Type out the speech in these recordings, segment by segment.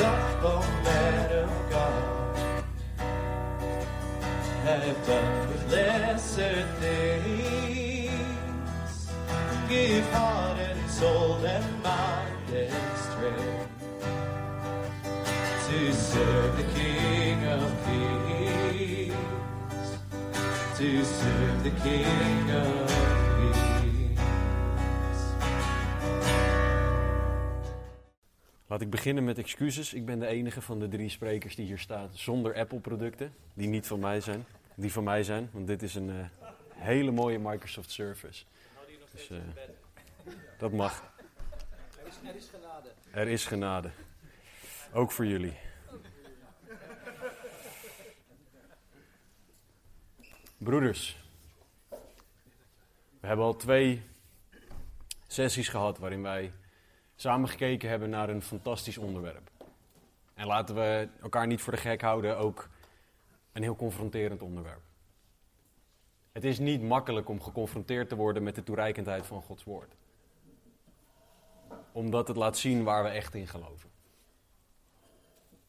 up, oh man of God, have done with lesser things. Give heart and soul and mind and strength to serve the King of Kings, to serve the King of Laat ik beginnen met excuses. Ik ben de enige van de drie sprekers die hier staat zonder Apple-producten. Die niet van mij zijn. Die van mij zijn, want dit is een eh, hele mooie Microsoft Service. Dus, eh, dat mag. Er is, er is genade. Er is genade. Ook voor jullie. Broeders, we hebben al twee sessies gehad waarin wij samen gekeken hebben naar een fantastisch onderwerp. En laten we elkaar niet voor de gek houden, ook een heel confronterend onderwerp. Het is niet makkelijk om geconfronteerd te worden met de toereikendheid van Gods woord. Omdat het laat zien waar we echt in geloven.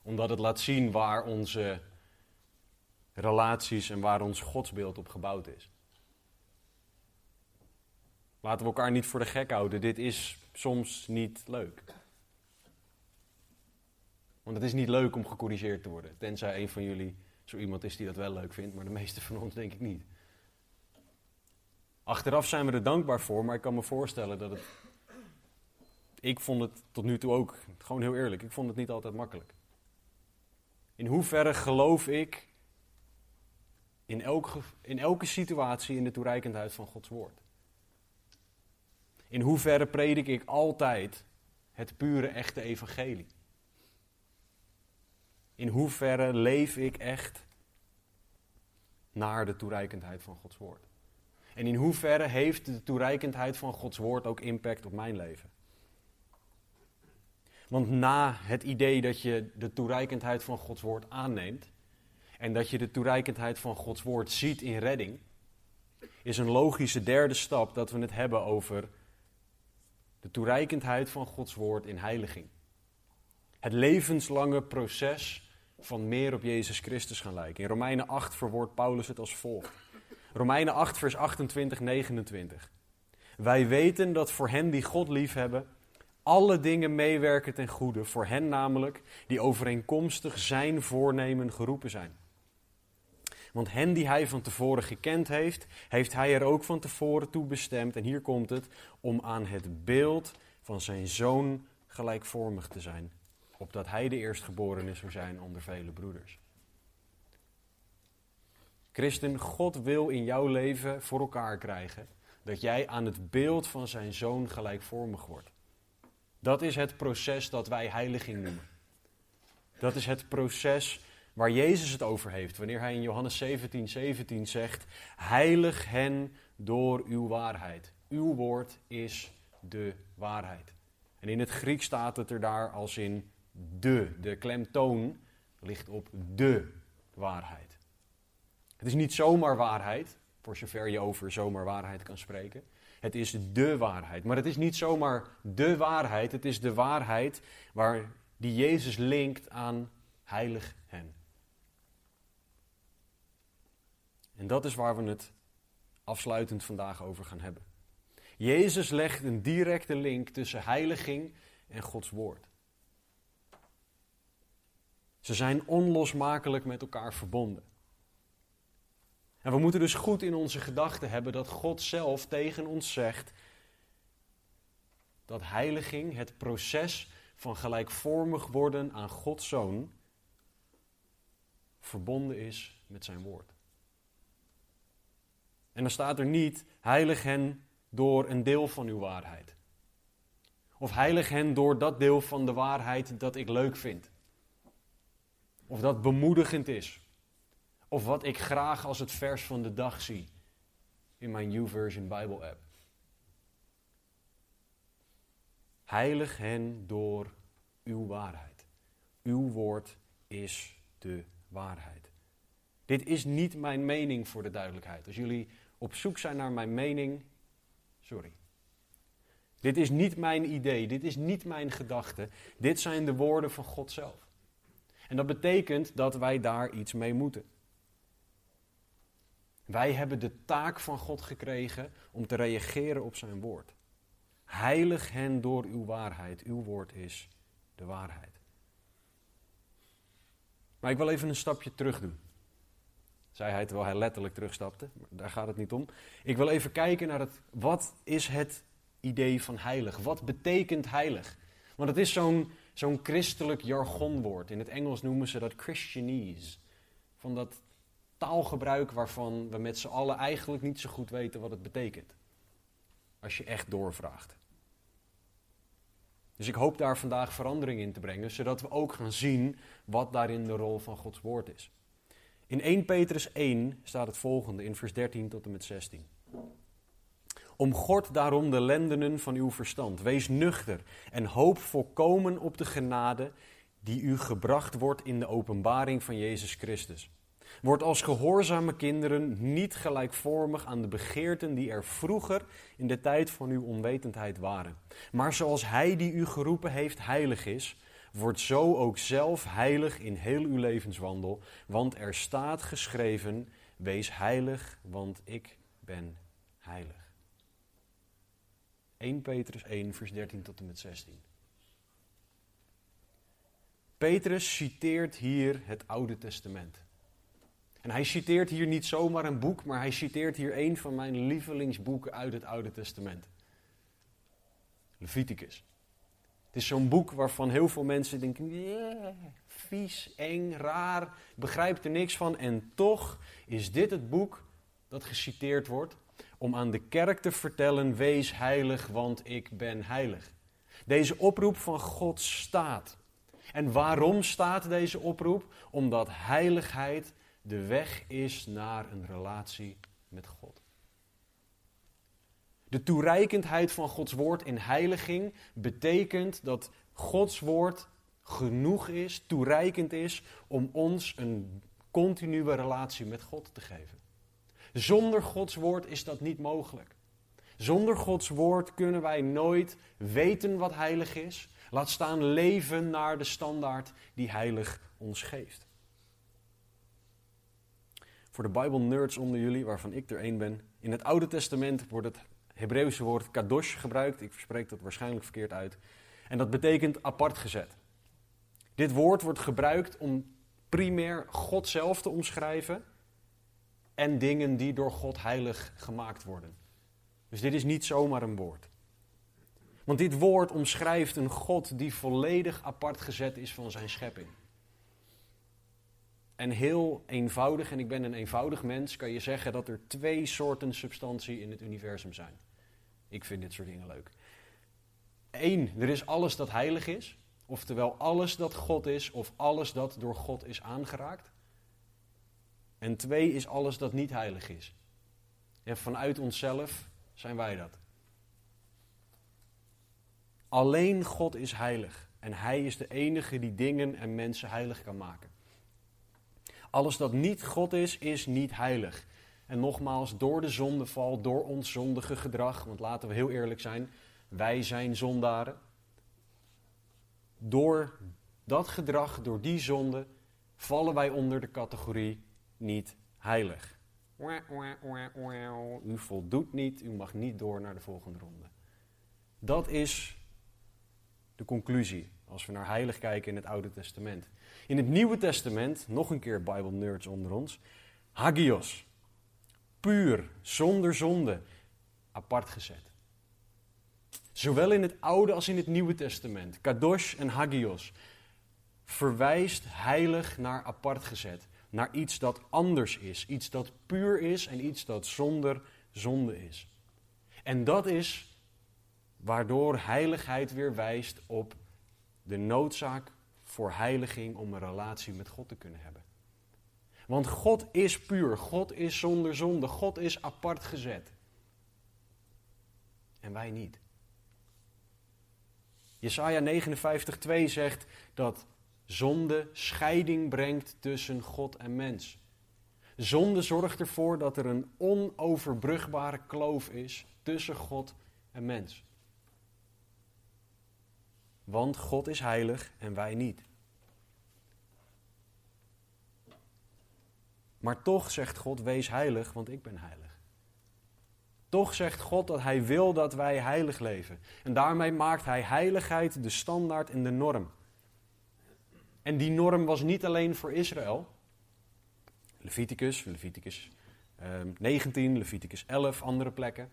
Omdat het laat zien waar onze relaties en waar ons godsbeeld op gebouwd is. Laten we elkaar niet voor de gek houden. Dit is soms niet leuk. Want het is niet leuk om gecorrigeerd te worden. Tenzij een van jullie zo iemand is die dat wel leuk vindt, maar de meeste van ons denk ik niet. Achteraf zijn we er dankbaar voor, maar ik kan me voorstellen dat het. Ik vond het tot nu toe ook, gewoon heel eerlijk, ik vond het niet altijd makkelijk. In hoeverre geloof ik in elke, in elke situatie in de toereikendheid van Gods woord? In hoeverre predik ik altijd het pure, echte evangelie? In hoeverre leef ik echt naar de toereikendheid van Gods woord? En in hoeverre heeft de toereikendheid van Gods woord ook impact op mijn leven? Want na het idee dat je de toereikendheid van Gods woord aanneemt en dat je de toereikendheid van Gods woord ziet in redding, is een logische derde stap dat we het hebben over de toereikendheid van Gods woord in heiliging. Het levenslange proces van meer op Jezus Christus gaan lijken. In Romeinen 8 verwoordt Paulus het als volgt. Romeinen 8, vers 28, 29. Wij weten dat voor hen die God liefhebben, alle dingen meewerken ten goede. Voor hen namelijk, die overeenkomstig zijn voornemen geroepen zijn. Want hen die hij van tevoren gekend heeft, heeft hij er ook van tevoren toe bestemd. En hier komt het, om aan het beeld van zijn zoon gelijkvormig te zijn. Opdat hij de eerstgeborene zou zijn onder vele broeders. Christen, God wil in jouw leven voor elkaar krijgen dat jij aan het beeld van zijn zoon gelijkvormig wordt. Dat is het proces dat wij heiliging noemen. Dat is het proces waar Jezus het over heeft, wanneer hij in Johannes 17, 17 zegt, heilig hen door uw waarheid. Uw woord is de waarheid. En in het Grieks staat het er daar als in de. De klemtoon ligt op de waarheid. Het is niet zomaar waarheid, voor zover je over zomaar waarheid kan spreken. Het is de waarheid. Maar het is niet zomaar de waarheid, het is de waarheid waar die Jezus linkt aan heilig hen. En dat is waar we het afsluitend vandaag over gaan hebben. Jezus legt een directe link tussen heiliging en Gods woord. Ze zijn onlosmakelijk met elkaar verbonden. En we moeten dus goed in onze gedachten hebben dat God zelf tegen ons zegt dat heiliging, het proces van gelijkvormig worden aan Gods zoon, verbonden is met zijn woord. En dan staat er niet, heilig hen door een deel van uw waarheid. Of heilig hen door dat deel van de waarheid dat ik leuk vind. Of dat bemoedigend is. Of wat ik graag als het vers van de dag zie in mijn New Version Bible app. Heilig hen door uw waarheid. Uw woord is de waarheid. Dit is niet mijn mening voor de duidelijkheid. Als jullie op zoek zijn naar mijn mening, sorry. Dit is niet mijn idee, dit is niet mijn gedachte. Dit zijn de woorden van God zelf. En dat betekent dat wij daar iets mee moeten. Wij hebben de taak van God gekregen om te reageren op zijn woord. Heilig hen door uw waarheid. Uw woord is de waarheid. Maar ik wil even een stapje terug doen. Zei hij terwijl hij letterlijk terugstapte. Maar daar gaat het niet om. Ik wil even kijken naar het. Wat is het idee van heilig? Wat betekent heilig? Want het is zo'n zo'n christelijk jargonwoord. In het Engels noemen ze dat Christianese. Van dat taalgebruik waarvan we met z'n allen eigenlijk niet zo goed weten wat het betekent. Als je echt doorvraagt. Dus ik hoop daar vandaag verandering in te brengen, zodat we ook gaan zien wat daarin de rol van Gods woord is. In 1 Petrus 1 staat het volgende in vers 13 tot en met 16. Omgord daarom de lendenen van uw verstand. Wees nuchter en hoop volkomen op de genade die u gebracht wordt in de openbaring van Jezus Christus. Word als gehoorzame kinderen niet gelijkvormig aan de begeerten die er vroeger in de tijd van uw onwetendheid waren. Maar zoals Hij die u geroepen heeft heilig is, word zo ook zelf heilig in heel uw levenswandel. Want er staat geschreven, wees heilig, want ik ben heilig. 1 Petrus 1, vers 13 tot en met 16. Petrus citeert hier het Oude Testament. En hij citeert hier niet zomaar een boek, maar hij citeert hier een van mijn lievelingsboeken uit het Oude Testament. Leviticus. Is zo'n boek waarvan heel veel mensen denken, yeah, vies, eng, raar, begrijpt er niks van. En toch is dit het boek dat geciteerd wordt om aan de kerk te vertellen, wees heilig, want ik ben heilig. Deze oproep van God staat. En waarom staat deze oproep? Omdat heiligheid de weg is naar een relatie met God. De toereikendheid van Gods woord in heiliging betekent dat Gods woord genoeg is, toereikend is om ons een continue relatie met God te geven. Zonder Gods woord is dat niet mogelijk. Zonder Gods woord kunnen wij nooit weten wat heilig is, laat staan leven naar de standaard die heilig ons geeft. Voor de Bijbel-nerds onder jullie, waarvan ik er één ben. In het Oude Testament wordt het Hebreeuwse woord kadosh gebruikt. Ik spreek dat waarschijnlijk verkeerd uit. En dat betekent apart gezet. Dit woord wordt gebruikt om primair God zelf te omschrijven en dingen die door God heilig gemaakt worden. Dus dit is niet zomaar een woord. Want dit woord omschrijft een God die volledig apart gezet is van zijn schepping. En heel eenvoudig, en ik ben een eenvoudig mens, kan je zeggen dat er twee soorten substantie in het universum zijn. Ik vind dit soort dingen leuk. Eén, er is alles dat heilig is, oftewel alles dat God is of alles dat door God is aangeraakt. En twee is alles dat niet heilig is. En vanuit onszelf zijn wij dat. Alleen God is heilig en Hij is de enige die dingen en mensen heilig kan maken. Alles dat niet God is, is niet heilig. En nogmaals, door de zondeval, door ons zondige gedrag, want laten we heel eerlijk zijn, wij zijn zondaren. Door dat gedrag, door die zonde, vallen wij onder de categorie niet heilig. U voldoet niet, u mag niet door naar de volgende ronde. Dat is de conclusie als we naar heilig kijken in het Oude Testament. In het Nieuwe Testament, nog een keer Bible nerds onder ons, hagios. Puur, zonder zonde, apart gezet. Zowel in het Oude als in het Nieuwe Testament, kadosh en hagios, verwijst heilig naar apart gezet. Naar iets dat anders is, iets dat puur is en iets dat zonder zonde is. En dat is waardoor heiligheid weer wijst op de noodzaak voor heiliging om een relatie met God te kunnen hebben. Want God is puur, God is zonder zonde, God is apart gezet. En wij niet. Jesaja 59:2 zegt dat zonde scheiding brengt tussen God en mens. Zonde zorgt ervoor dat er een onoverbrugbare kloof is tussen God en mens. want God is heilig en wij niet. Maar toch zegt God, wees heilig, want ik ben heilig. Toch zegt God dat Hij wil dat wij heilig leven. En daarmee maakt Hij heiligheid de standaard en de norm. En die norm was niet alleen voor Israël. Leviticus, Leviticus 19, ehm, Leviticus 11, andere plekken.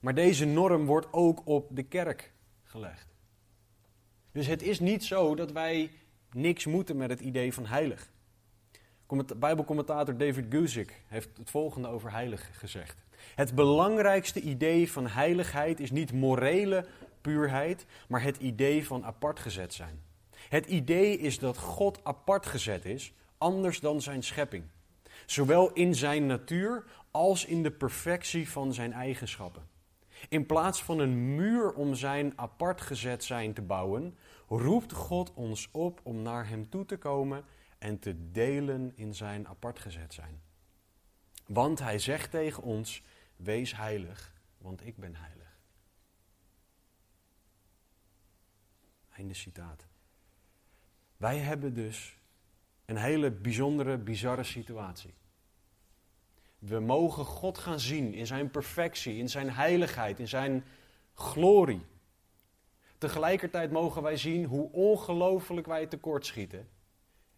Maar deze norm wordt ook op de kerk gelegd. Dus het is niet zo dat wij niks moeten met het idee van heilig. Bijbelcommentator David Guzik heeft het volgende over heilig gezegd. Het belangrijkste idee van heiligheid is niet morele puurheid, maar het idee van apart gezet zijn. Het idee is dat God apart gezet is, anders dan zijn schepping. Zowel in zijn natuur als in de perfectie van zijn eigenschappen. In plaats van een muur om zijn apart gezet zijn te bouwen, roept God ons op om naar hem toe te komen en te delen in zijn apart gezet zijn. Want hij zegt tegen ons: Wees heilig, want ik ben heilig. Einde citaat. Wij hebben dus een hele bijzondere, bizarre situatie. We mogen God gaan zien in zijn perfectie, in zijn heiligheid, in zijn glorie. Tegelijkertijd mogen wij zien hoe ongelooflijk wij tekortschieten.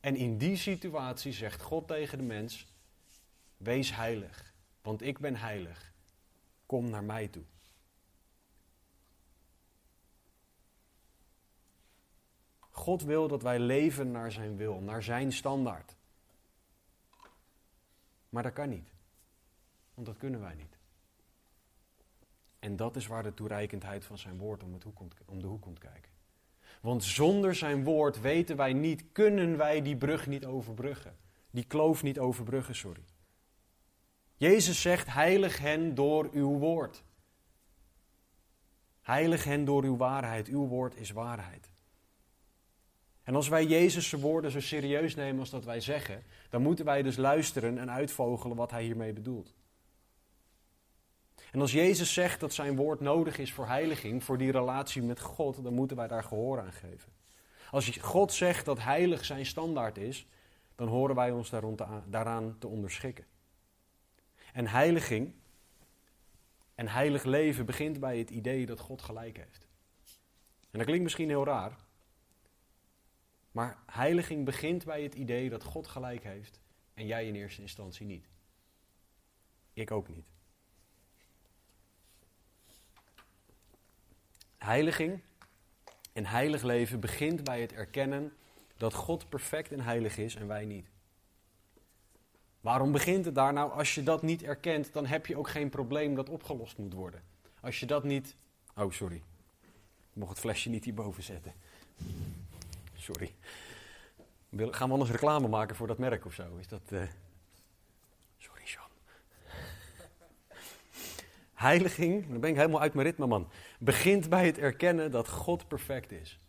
En in die situatie zegt God tegen de mens: Wees heilig, want ik ben heilig. Kom naar mij toe. God wil dat wij leven naar zijn wil, naar zijn standaard. Maar dat kan niet. Want dat kunnen wij niet. En dat is waar de toereikendheid van zijn woord om, het om de hoek komt kijken. Want zonder zijn woord weten wij niet, kunnen wij die brug niet overbruggen. Die kloof niet overbruggen, sorry. Jezus zegt, heilig hen door uw woord. Heilig hen door uw waarheid. Uw woord is waarheid. En als wij Jezus' woorden zo serieus nemen als dat wij zeggen, dan moeten wij dus luisteren en uitvogelen wat hij hiermee bedoelt. En als Jezus zegt dat zijn woord nodig is voor heiliging, voor die relatie met God, dan moeten wij daar gehoor aan geven. Als God zegt dat heilig zijn standaard is, dan horen wij ons daaraan te onderschikken. En heiliging en heilig leven begint bij het idee dat God gelijk heeft. En dat klinkt misschien heel raar, maar heiliging begint bij het idee dat God gelijk heeft en jij in eerste instantie niet. Ik ook niet. Heiliging en heilig leven begint bij het erkennen dat God perfect en heilig is en wij niet. Waarom begint het daar nou? Als je dat niet erkent, dan heb je ook geen probleem dat opgelost moet worden. Als je dat niet. Oh, sorry. Ik mocht het flesje niet hierboven zetten. Sorry. Gaan we anders reclame maken voor dat merk of zo? Is dat. Uh... Heiliging, dan ben ik helemaal uit mijn ritme, man. Begint bij het erkennen dat God perfect is.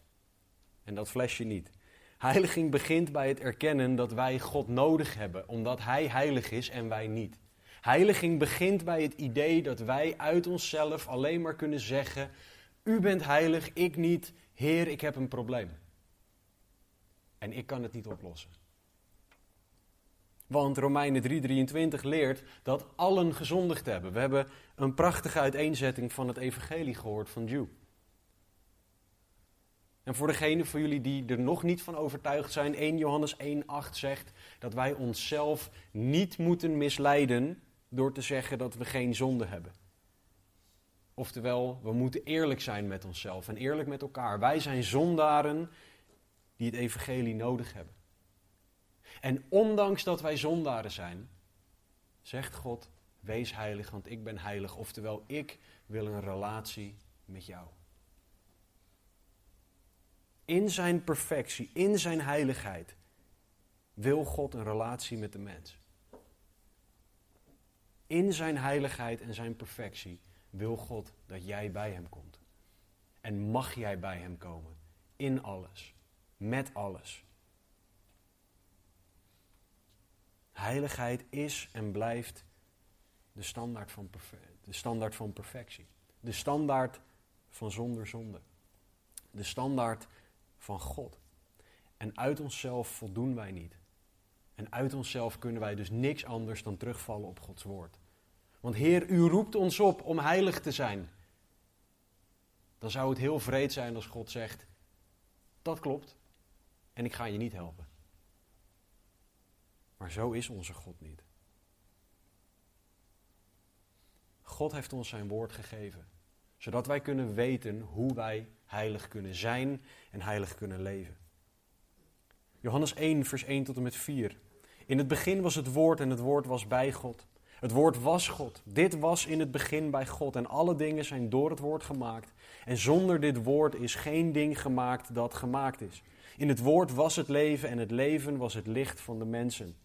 En dat flesje niet. Heiliging begint bij het erkennen dat wij God nodig hebben, omdat Hij heilig is en wij niet. Heiliging begint bij het idee dat wij uit onszelf alleen maar kunnen zeggen: U bent heilig, ik niet. Heer, ik heb een probleem. En ik kan het niet oplossen. Want Romeinen 3:23 leert dat allen gezondigd hebben. We hebben een prachtige uiteenzetting van het evangelie gehoord van Jew. En voor degenen van jullie die er nog niet van overtuigd zijn, 1 Johannes 1:8 zegt dat wij onszelf niet moeten misleiden door te zeggen dat we geen zonde hebben. Oftewel, we moeten eerlijk zijn met onszelf en eerlijk met elkaar. Wij zijn zondaren die het evangelie nodig hebben. En ondanks dat wij zondaren zijn, zegt God: Wees heilig, want ik ben heilig. Oftewel, ik wil een relatie met jou. In zijn perfectie, in zijn heiligheid, wil God een relatie met de mens. In zijn heiligheid en zijn perfectie wil God dat jij bij hem komt. En mag jij bij hem komen. In alles. Met alles. Heiligheid is en blijft de standaard van, de standaard van perfectie. De standaard van zonder zonde. de standaard van God. En uit onszelf voldoen wij niet. En uit onszelf kunnen wij dus niks anders dan terugvallen op Gods woord. Want Heer, u roept ons op om heilig te zijn. Dan zou het heel vreed zijn als God zegt: Dat klopt, en ik ga je niet helpen. Maar zo is onze God niet. God heeft ons zijn woord gegeven, zodat wij kunnen weten hoe wij heilig kunnen zijn en heilig kunnen leven. Johannes 1, vers 1 tot en met 4. In het begin was het woord en het woord was bij God. Het woord was God. Dit was in het begin bij God en alle dingen zijn door het woord gemaakt. En zonder dit woord is geen ding gemaakt dat gemaakt is. In het woord was het leven en het leven was het licht van de mensen.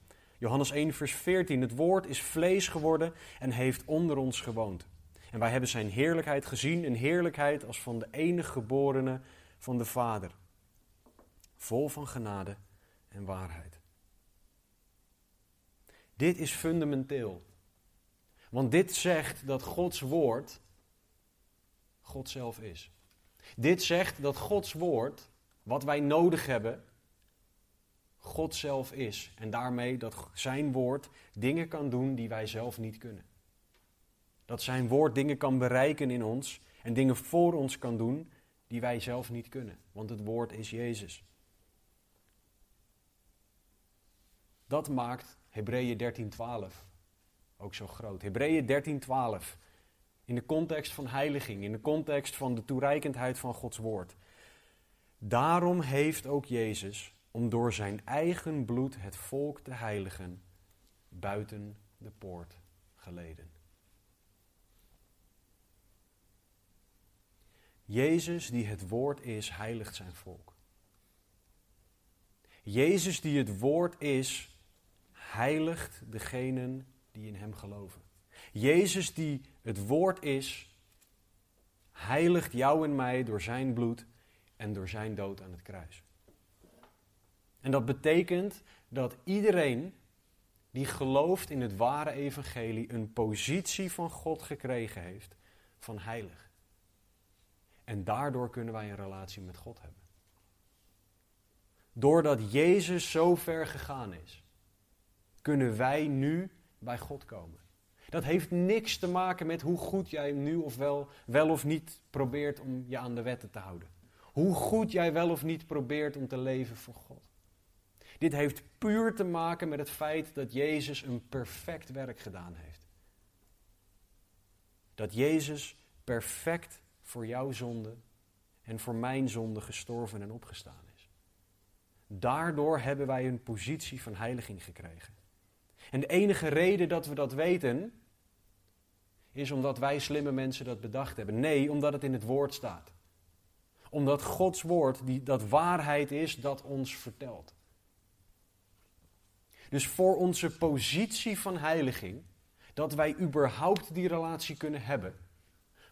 Johannes 1, vers 14. Het woord is vlees geworden en heeft onder ons gewoond. En wij hebben zijn heerlijkheid gezien, een heerlijkheid als van de enige geborene van de Vader. Vol van genade en waarheid. Dit is fundamenteel. Want dit zegt dat Gods woord God zelf is. Dit zegt dat Gods woord, wat wij nodig hebben, God zelf is. En daarmee dat zijn woord dingen kan doen die wij zelf niet kunnen. Dat zijn woord dingen kan bereiken in ons en dingen voor ons kan doen die wij zelf niet kunnen. Want het woord is Jezus. Dat maakt Hebreeën 13:12 ook zo groot. Hebreeën 13:12 in de context van heiliging, in de context van de toereikendheid van Gods woord. Daarom heeft ook Jezus, om door zijn eigen bloed het volk te heiligen, buiten de poort geleden. Jezus, die het woord is, heiligt zijn volk. Jezus, die het woord is, heiligt degenen die in hem geloven. Jezus, die het woord is, heiligt jou en mij door zijn bloed en door zijn dood aan het kruis. En dat betekent dat iedereen die gelooft in het ware evangelie een positie van God gekregen heeft van heilig. En daardoor kunnen wij een relatie met God hebben. Doordat Jezus zo ver gegaan is, kunnen wij nu bij God komen. Dat heeft niks te maken met hoe goed jij nu of wel, wel of niet probeert om je aan de wetten te houden. Hoe goed jij wel of niet probeert om te leven voor God. Dit heeft puur te maken met het feit dat Jezus een perfect werk gedaan heeft. Dat Jezus perfect voor jouw zonde en voor mijn zonde gestorven en opgestaan is. Daardoor hebben wij een positie van heiliging gekregen. En de enige reden dat we dat weten, is omdat wij slimme mensen dat bedacht hebben. Nee, omdat het in het woord staat. Omdat Gods woord, die, dat waarheid is, dat ons vertelt. Dus voor onze positie van heiliging, dat wij überhaupt die relatie kunnen hebben,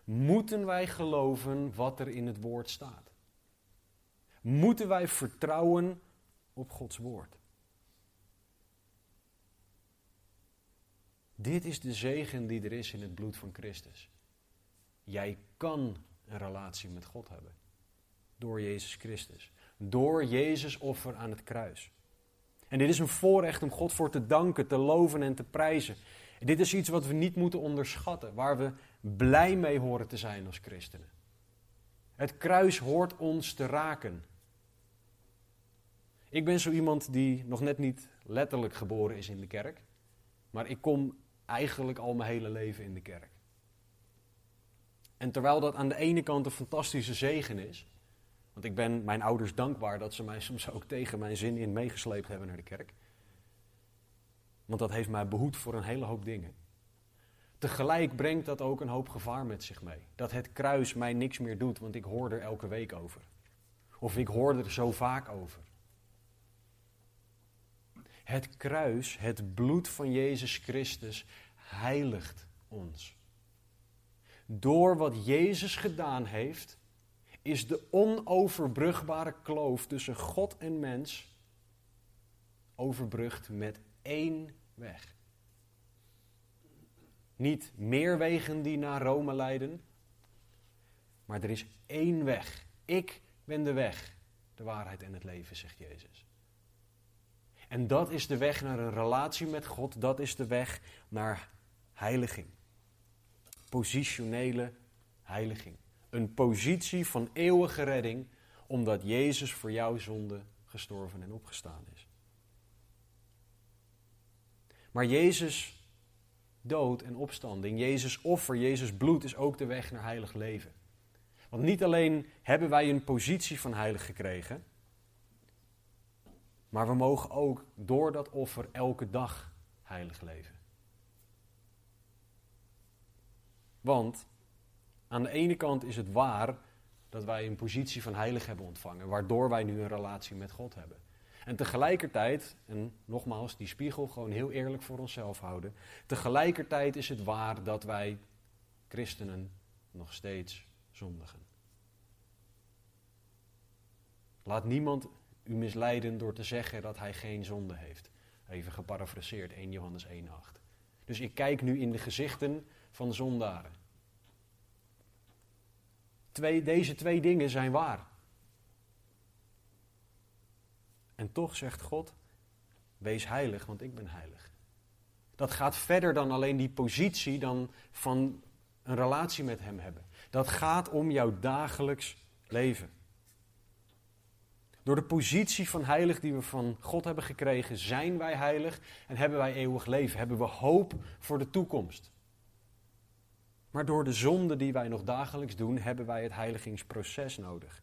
moeten wij geloven wat er in het woord staat. Moeten wij vertrouwen op Gods woord. Dit is de zegen die er is in het bloed van Christus. Jij kan een relatie met God hebben. Door Jezus Christus. Door Jezus offer aan het kruis. En dit is een voorrecht om God voor te danken, te loven en te prijzen. dit is iets wat we niet moeten onderschatten, waar we blij mee horen te zijn als christenen. Het kruis hoort ons te raken. Ik ben zo iemand die nog net niet letterlijk geboren is in de kerk, maar ik kom eigenlijk al mijn hele leven in de kerk. En terwijl dat aan de ene kant een fantastische zegen is, want ik ben mijn ouders dankbaar dat ze mij soms ook tegen mijn zin in meegesleept hebben naar de kerk. Want dat heeft mij behoed voor een hele hoop dingen. Tegelijk brengt dat ook een hoop gevaar met zich mee. Dat het kruis mij niks meer doet, want ik hoor er elke week over. Of ik hoor er zo vaak over. Het kruis, het bloed van Jezus Christus, heiligt ons. Door wat Jezus gedaan heeft, is de onoverbrugbare kloof tussen God en mens overbrugd met één weg. Niet meer wegen die naar Rome leiden, maar er is één weg. Ik ben de weg, de waarheid en het leven, zegt Jezus. En dat is de weg naar een relatie met God, dat is de weg naar heiliging. Positionele heiliging. Een positie van eeuwige redding, omdat Jezus voor jouw zonde gestorven en opgestaan is. Maar Jezus dood en opstanding, Jezus offer, Jezus bloed is ook de weg naar heilig leven. Want niet alleen hebben wij een positie van heilig gekregen, maar we mogen ook door dat offer elke dag heilig leven. Want aan de ene kant is het waar dat wij een positie van heilig hebben ontvangen, waardoor wij nu een relatie met God hebben. En tegelijkertijd, en nogmaals, die spiegel gewoon heel eerlijk voor onszelf houden. Tegelijkertijd is het waar dat wij christenen nog steeds zondigen. Laat niemand u misleiden door te zeggen dat hij geen zonde heeft. Even geparafraseerd 1 Johannes 1:8. Dus ik kijk nu in de gezichten van zondaren. Deze twee dingen zijn waar. En toch zegt God: Wees heilig, want ik ben heilig. Dat gaat verder dan alleen die positie dan van een relatie met Hem hebben. Dat gaat om jouw dagelijks leven. Door de positie van heilig die we van God hebben gekregen, zijn wij heilig en hebben wij eeuwig leven. Hebben we hoop voor de toekomst. Maar door de zonde die wij nog dagelijks doen, hebben wij het heiligingsproces nodig.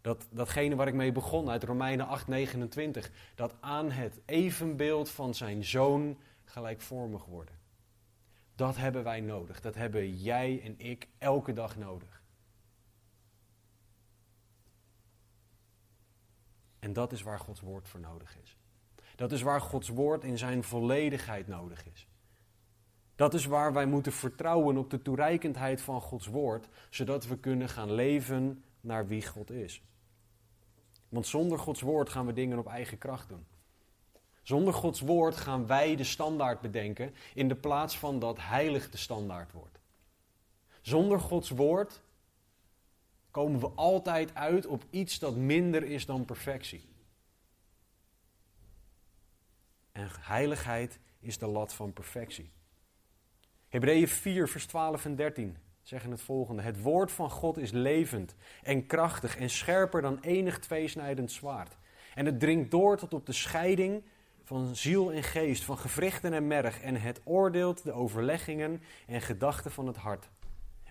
Dat, datgene waar ik mee begon uit Romeinen 8:29, dat aan het evenbeeld van zijn zoon gelijkvormig worden. Dat hebben wij nodig. Dat hebben jij en ik elke dag nodig. En dat is waar Gods woord voor nodig is. Dat is waar Gods woord in zijn volledigheid nodig is. Dat is waar wij moeten vertrouwen op de toereikendheid van Gods woord, zodat we kunnen gaan leven naar wie God is. Want zonder Gods woord gaan we dingen op eigen kracht doen. Zonder Gods woord gaan wij de standaard bedenken in de plaats van dat heilig de standaard wordt. Zonder Gods woord komen we altijd uit op iets dat minder is dan perfectie. En heiligheid is de lat van perfectie. Hebreeën 4, vers 12 en 13 zeggen het volgende. Het woord van God is levend en krachtig en scherper dan enig tweesnijdend zwaard. En het dringt door tot op de scheiding van ziel en geest, van gewrichten en merg. En het oordeelt de overleggingen en gedachten van het hart.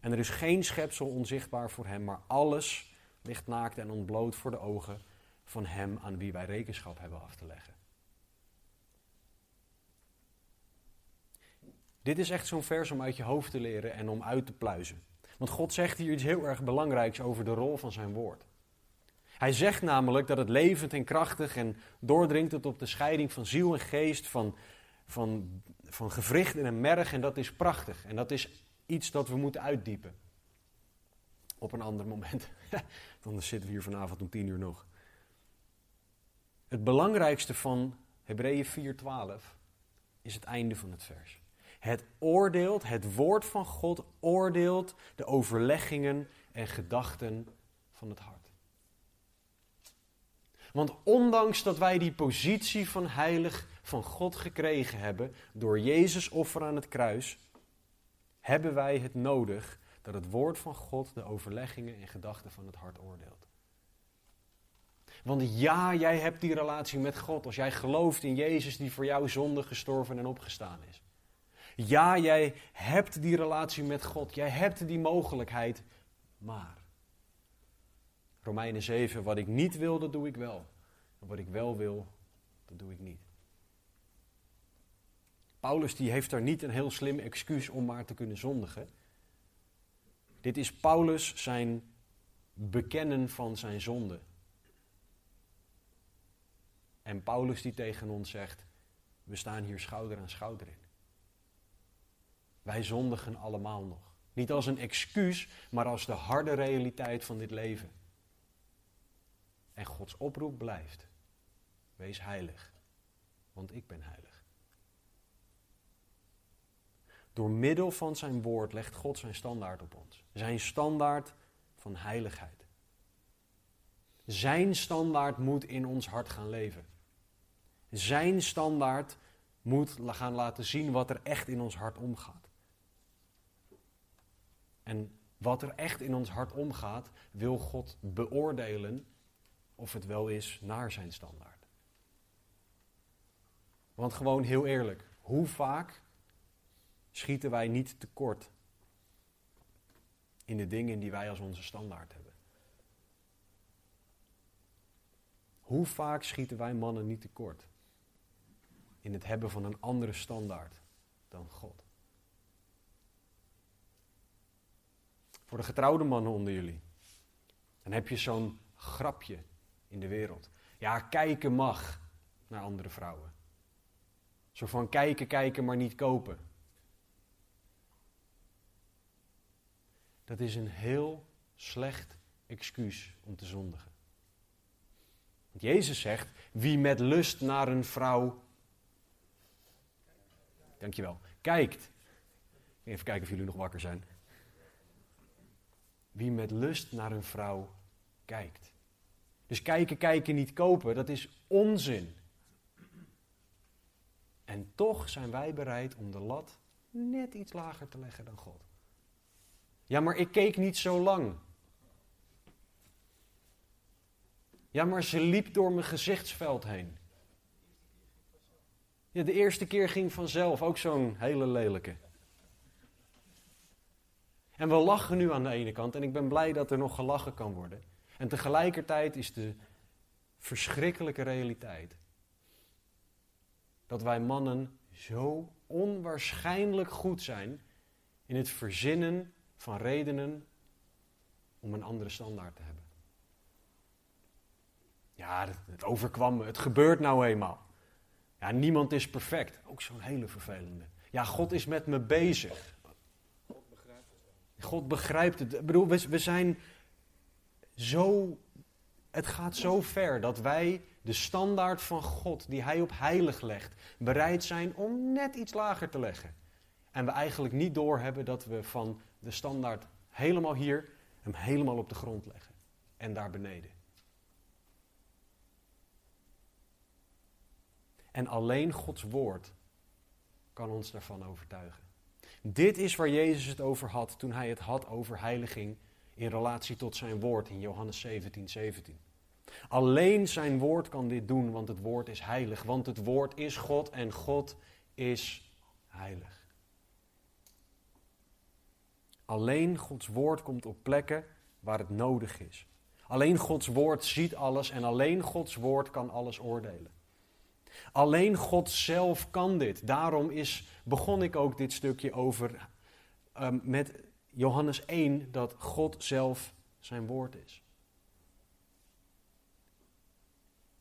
En er is geen schepsel onzichtbaar voor hem, maar alles ligt naakt en ontbloot voor de ogen van hem aan wie wij rekenschap hebben af te leggen. Dit is echt zo'n vers om uit je hoofd te leren en om uit te pluizen. Want God zegt hier iets heel erg belangrijks over de rol van zijn woord. Hij zegt namelijk dat het levend en krachtig en doordringt het op de scheiding van ziel en geest, van, van, van gewrichten en merg. En dat is prachtig. En dat is iets dat we moeten uitdiepen. Op een ander moment. Dan zitten we hier vanavond om tien uur nog. Het belangrijkste van Hebreeën 4:12 is het einde van het vers. Het oordeelt, het woord van God oordeelt de overleggingen en gedachten van het hart. Want ondanks dat wij die positie van heilig van God gekregen hebben door Jezus offer aan het kruis, hebben wij het nodig dat het woord van God de overleggingen en gedachten van het hart oordeelt. Want ja, jij hebt die relatie met God als jij gelooft in Jezus die voor jou zonde gestorven en opgestaan is. Ja, jij hebt die relatie met God. Jij hebt die mogelijkheid. Maar. Romeinen 7, wat ik niet wil, dat doe ik wel. En wat ik wel wil, dat doe ik niet. Paulus die heeft daar niet een heel slim excuus om maar te kunnen zondigen. Dit is Paulus zijn bekennen van zijn zonde. En Paulus die tegen ons zegt, we staan hier schouder aan schouder in. Wij zondigen allemaal nog. Niet als een excuus, maar als de harde realiteit van dit leven. En Gods oproep blijft. Wees heilig, want ik ben heilig. Door middel van zijn woord legt God zijn standaard op ons. Zijn standaard van heiligheid. Zijn standaard moet in ons hart gaan leven. Zijn standaard moet gaan laten zien wat er echt in ons hart omgaat. En wat er echt in ons hart omgaat, wil God beoordelen of het wel is naar zijn standaard. Want gewoon heel eerlijk, hoe vaak schieten wij niet tekort in de dingen die wij als onze standaard hebben? Hoe vaak schieten wij mannen niet tekort in het hebben van een andere standaard dan God? Voor de getrouwde mannen onder jullie. Dan heb je zo'n grapje in de wereld. Ja, kijken mag naar andere vrouwen. Zo van kijken, kijken, maar niet kopen. Dat is een heel slecht excuus om te zondigen. Want Jezus zegt, wie met lust naar een vrouw, dankjewel, kijkt. Even kijken of jullie nog wakker zijn. Wie met lust naar een vrouw kijkt. Dus kijken, kijken, niet kopen, dat is onzin. En toch zijn wij bereid om de lat net iets lager te leggen dan God. Ja, maar ik keek niet zo lang. Ja, maar ze liep door mijn gezichtsveld heen. Ja, de eerste keer ging vanzelf, ook zo'n hele lelijke. En we lachen nu aan de ene kant en ik ben blij dat er nog gelachen kan worden. En tegelijkertijd is de verschrikkelijke realiteit dat wij mannen zo onwaarschijnlijk goed zijn in het verzinnen van redenen om een andere standaard te hebben. Ja, het overkwam me. Het gebeurt nou eenmaal. Ja, niemand is perfect. Ook zo'n hele vervelende. Ja, God is met me bezig. God begrijpt het. Ik bedoel, we, we zijn zo. Het gaat zo ver dat wij de standaard van God, die Hij op heilig legt, bereid zijn om net iets lager te leggen. En we eigenlijk niet doorhebben dat we van de standaard helemaal hier hem helemaal op de grond leggen. En daar beneden. En alleen Gods woord kan ons daarvan overtuigen. Dit is waar Jezus het over had toen hij het had over heiliging in relatie tot zijn woord in Johannes 17, 17. Alleen zijn woord kan dit doen, want het woord is heilig. Want het woord is God en God is heilig. Alleen Gods woord komt op plekken waar het nodig is. Alleen Gods woord ziet alles en alleen Gods woord kan alles oordelen. Alleen God zelf kan dit. Daarom is, begon ik ook dit stukje over um, met Johannes 1 dat God zelf zijn woord is.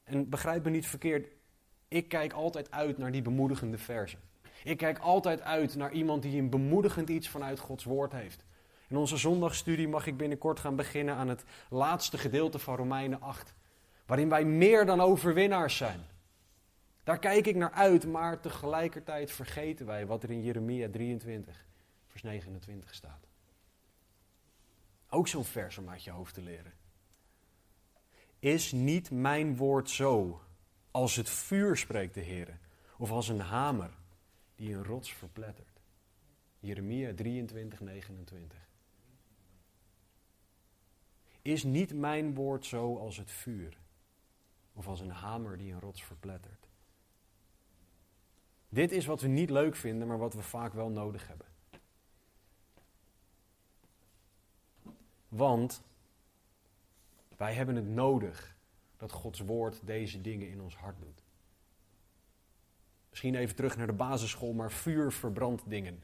En begrijp me niet verkeerd, ik kijk altijd uit naar die bemoedigende versen. Ik kijk altijd uit naar iemand die een bemoedigend iets vanuit Gods woord heeft. In onze zondagstudie mag ik binnenkort gaan beginnen aan het laatste gedeelte van Romeinen 8, waarin wij meer dan overwinnaars zijn. Daar kijk ik naar uit, maar tegelijkertijd vergeten wij wat er in Jeremia 23, vers 29 staat. Ook zo'n vers om uit je hoofd te leren. Is niet mijn woord zo, als het vuur spreekt de Heer, of als een hamer die een rots verplettert? Jeremia 23, 29. Is niet mijn woord zo als het vuur, of als een hamer die een rots verplettert? Dit is wat we niet leuk vinden, maar wat we vaak wel nodig hebben. Want wij hebben het nodig dat Gods woord deze dingen in ons hart doet. Misschien even terug naar de basisschool, maar vuur verbrandt dingen.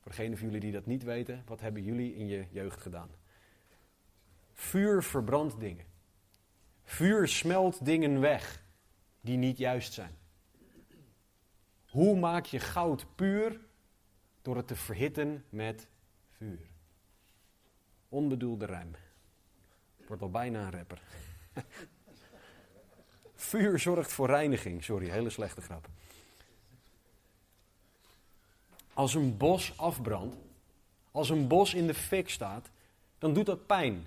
Voor degenen van jullie die dat niet weten, wat hebben jullie in je jeugd gedaan? Vuur verbrandt dingen. Vuur smelt dingen weg die niet juist zijn. Hoe maak je goud puur? Door het te verhitten met vuur. Onbedoelde rijm. Wordt al bijna een rapper. Vuur zorgt voor reiniging. Sorry, hele slechte grap. Als een bos afbrandt, als een bos in de fik staat, dan doet dat pijn.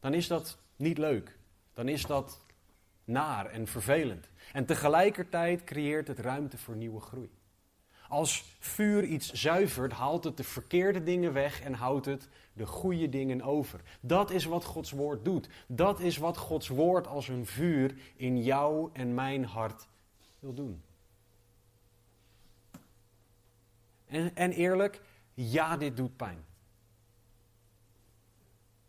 Dan is dat niet leuk. dan is dat naar en vervelend. En tegelijkertijd creëert het ruimte voor nieuwe groei. Als vuur iets zuivert, haalt het de verkeerde dingen weg en houdt het de goede dingen over. Dat is wat Gods woord doet. Dat is wat Gods woord als een vuur in jou en mijn hart wil doen. En, en eerlijk, ja, dit doet pijn.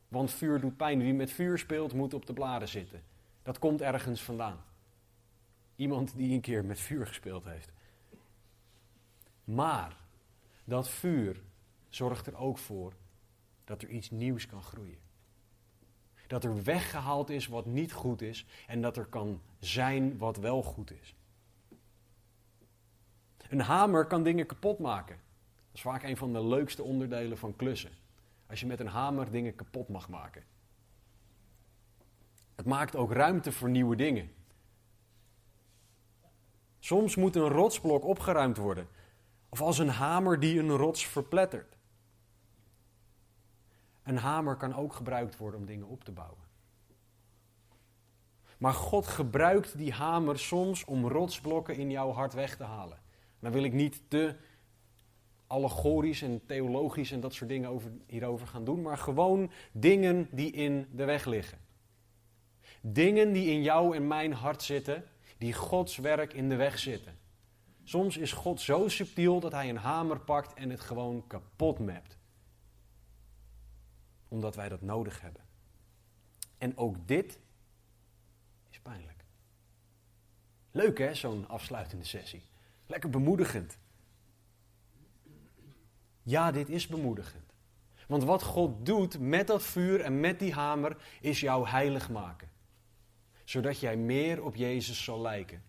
Want vuur doet pijn. Wie met vuur speelt, moet op de bladen zitten. Dat komt ergens vandaan. Iemand die een keer met vuur gespeeld heeft. Maar dat vuur zorgt er ook voor dat er iets nieuws kan groeien. Dat er weggehaald is wat niet goed is en dat er kan zijn wat wel goed is. Een hamer kan dingen kapot maken. Dat is vaak een van de leukste onderdelen van klussen. Als je met een hamer dingen kapot mag maken. Het maakt ook ruimte voor nieuwe dingen. Soms moet een rotsblok opgeruimd worden. Of als een hamer die een rots verplettert. Een hamer kan ook gebruikt worden om dingen op te bouwen. Maar God gebruikt die hamer soms om rotsblokken in jouw hart weg te halen. Dan wil ik niet te allegorisch en theologisch en dat soort dingen over, hierover gaan doen, maar gewoon dingen die in de weg liggen. Dingen die in jou en mijn hart zitten, die Gods werk in de weg zitten. Soms is God zo subtiel dat hij een hamer pakt en het gewoon kapot mept. Omdat wij dat nodig hebben. En ook dit is pijnlijk. Leuk hè, zo'n afsluitende sessie. Lekker bemoedigend. Ja, dit is bemoedigend. Want wat God doet met dat vuur en met die hamer is jou heilig maken. Zodat jij meer op Jezus zal lijken.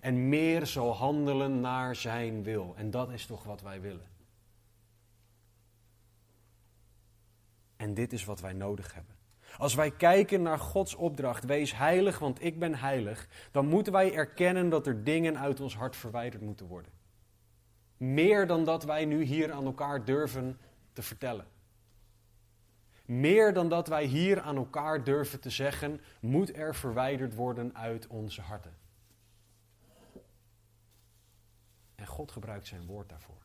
En meer zal handelen naar zijn wil. En dat is toch wat wij willen. En dit is wat wij nodig hebben. Als wij kijken naar Gods opdracht, wees heilig, want ik ben heilig, dan moeten wij erkennen dat er dingen uit ons hart verwijderd moeten worden. Meer dan dat wij nu hier aan elkaar durven te vertellen. Meer dan dat wij hier aan elkaar durven te zeggen, moet er verwijderd worden uit onze harten. En God gebruikt zijn woord daarvoor.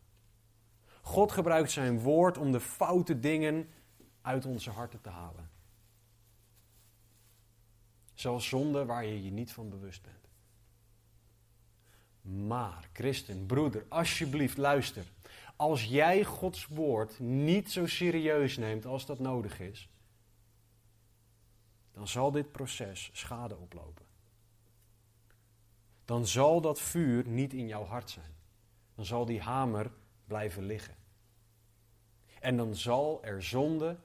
God gebruikt zijn woord om de foute dingen uit onze harten te halen. Zoals zonde waar je je niet van bewust bent. Maar, christen, broeder, alsjeblieft luister. Als jij Gods woord niet zo serieus neemt als dat nodig is, dan zal dit proces schade oplopen. Dan zal dat vuur niet in jouw hart zijn. Dan zal die hamer blijven liggen. En dan zal er zonde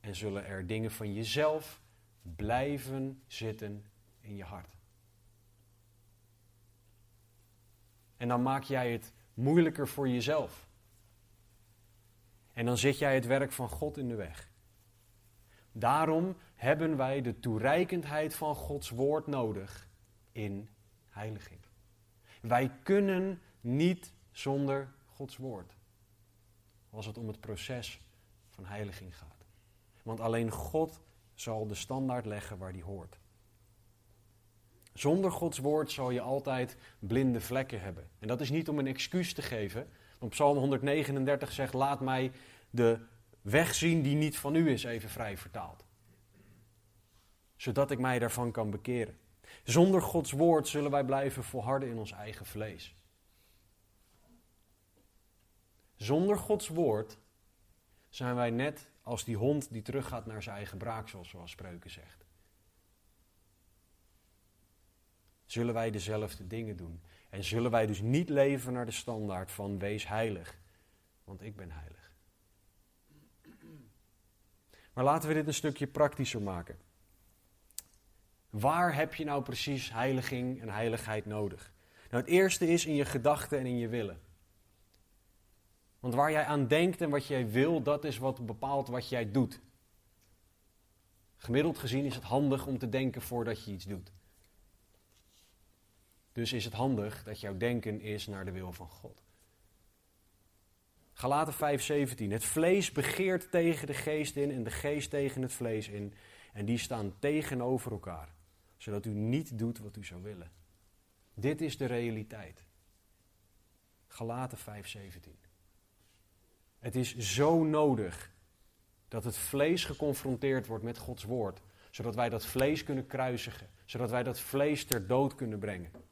en zullen er dingen van jezelf blijven zitten in je hart. En dan maak jij het moeilijker voor jezelf. En dan zet jij het werk van God in de weg. Daarom hebben wij de toereikendheid van Gods woord nodig in heiliging. Wij kunnen niet zonder Gods woord. Als het om het proces van heiliging gaat. Want alleen God zal de standaard leggen waar die hoort. Zonder Gods woord zal je altijd blinde vlekken hebben. En dat is niet om een excuus te geven. Want Psalm 139 zegt: Laat mij de weg zien die niet van u is, even vrij vertaald. Zodat ik mij daarvan kan bekeren. Zonder Gods woord zullen wij blijven volharden in ons eigen vlees. Zonder Gods woord zijn wij net als die hond die teruggaat naar zijn eigen braaksel, zoals Spreuken zegt. zullen wij dezelfde dingen doen. En zullen wij dus niet leven naar de standaard van wees heilig, want ik ben heilig. Maar laten we dit een stukje praktischer maken. Waar heb je nou precies heiliging en heiligheid nodig? Nou, het eerste is in je gedachten en in je willen. Want waar jij aan denkt en wat jij wil, dat is wat bepaalt wat jij doet. Gemiddeld gezien is het handig om te denken voordat je iets doet. Dus is het handig dat jouw denken is naar de wil van God. Galaten 5:17. Het vlees begeert tegen de geest in en de geest tegen het vlees in. En die staan tegenover elkaar. zodat u niet doet wat u zou willen. Dit is de realiteit. Galaten 5:17. Het is zo nodig dat het vlees geconfronteerd wordt met Gods woord, zodat wij dat vlees kunnen kruisigen, zodat wij dat vlees ter dood kunnen brengen.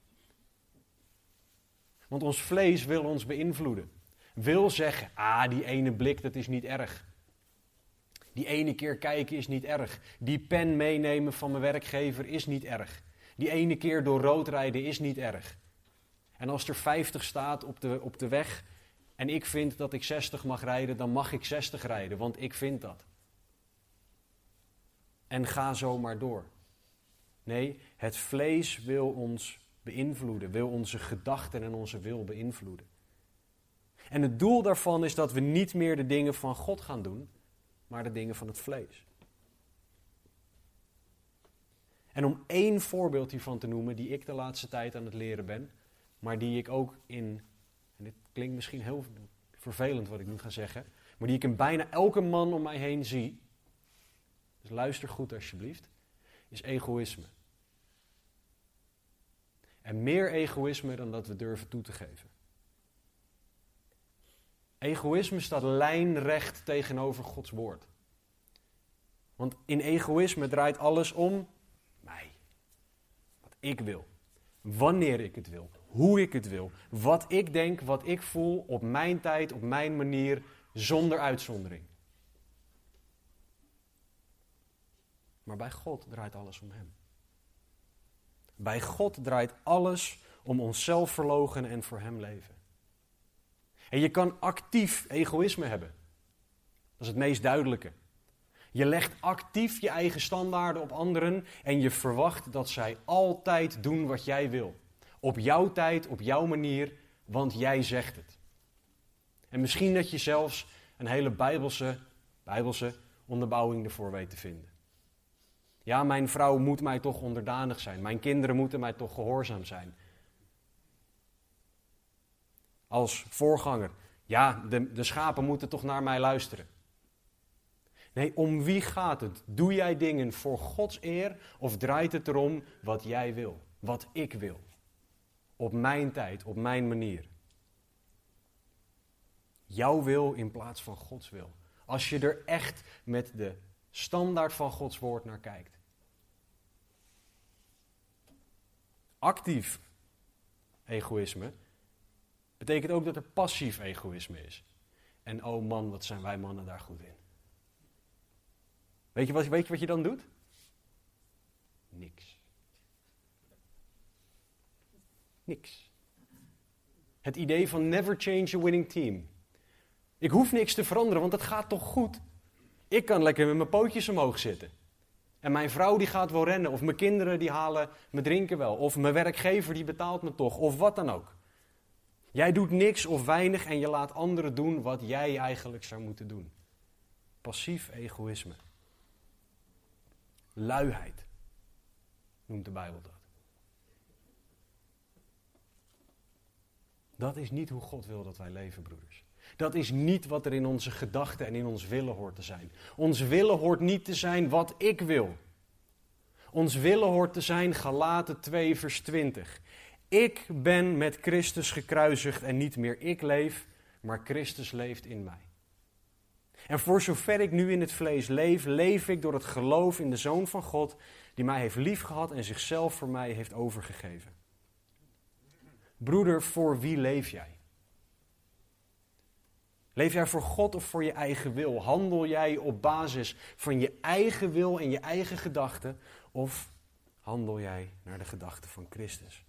Want ons vlees wil ons beïnvloeden. Wil zeggen, ah, die ene blik, dat is niet erg. Die ene keer kijken is niet erg. Die pen meenemen van mijn werkgever is niet erg. Die ene keer door rood rijden is niet erg. En als er 50 staat op de, op de weg en ik vind dat ik 60 mag rijden, dan mag ik 60 rijden, want ik vind dat. En ga zo maar door. Nee, het vlees wil ons beïnvloeden, wil onze gedachten en onze wil beïnvloeden. En het doel daarvan is dat we niet meer de dingen van God gaan doen, maar de dingen van het vlees. En om één voorbeeld hiervan te noemen, die ik de laatste tijd aan het leren ben, maar die ik ook in, en dit klinkt misschien heel vervelend wat ik nu ga zeggen, maar die ik in bijna elke man om mij heen zie, dus luister goed alsjeblieft, is egoïsme. En meer egoïsme dan dat we durven toe te geven. Egoïsme staat lijnrecht tegenover Gods woord. Want in egoïsme draait alles om mij. Wat ik wil. Wanneer ik het wil. Hoe ik het wil. Wat ik denk, wat ik voel, op mijn tijd, op mijn manier, zonder uitzondering. Maar bij God draait alles om Hem. Bij God draait alles om onszelf verlogen en voor Hem leven. En je kan actief egoïsme hebben. Dat is het meest duidelijke. Je legt actief je eigen standaarden op anderen en je verwacht dat zij altijd doen wat jij wil. Op jouw tijd, op jouw manier, want jij zegt het. En misschien dat je zelfs een hele bijbelse, bijbelse onderbouwing ervoor weet te vinden. Ja, mijn vrouw moet mij toch onderdanig zijn. Mijn kinderen moeten mij toch gehoorzaam zijn. Als voorganger. Ja, de, de schapen moeten toch naar mij luisteren. Nee, om wie gaat het? Doe jij dingen voor Gods eer of draait het erom wat jij wil? Wat ik wil? Op mijn tijd, op mijn manier. Jouw wil in plaats van Gods wil. Als je er echt met de standaard van Gods woord naar kijkt. Actief egoïsme betekent ook dat er passief egoïsme is. En oh man, wat zijn wij mannen daar goed in. Weet je wat, weet je, wat je dan doet? Niks. Niks. Het idee van never change a winning team. Ik hoef niks te veranderen, want het gaat toch goed. Ik kan lekker met mijn pootjes omhoog zitten. En mijn vrouw die gaat wel rennen, of mijn kinderen die halen me drinken wel, of mijn werkgever die betaalt me toch, of wat dan ook. Jij doet niks of weinig en je laat anderen doen wat jij eigenlijk zou moeten doen. Passief egoïsme. Luiheid noemt de Bijbel dat. Dat is niet hoe God wil dat wij leven, broeders. Dat is niet wat er in onze gedachten en in ons willen hoort te zijn. Ons willen hoort niet te zijn wat ik wil. Ons willen hoort te zijn Galaten 2 vers 20. Ik ben met Christus gekruisigd en niet meer ik leef, maar Christus leeft in mij. En voor zover ik nu in het vlees leef, leef ik door het geloof in de Zoon van God, die mij heeft liefgehad en zichzelf voor mij heeft overgegeven. Broeder, voor wie leef jij? Leef jij voor God of voor je eigen wil? Handel jij op basis van je eigen wil en je eigen gedachten? Of handel jij naar de gedachten van Christus?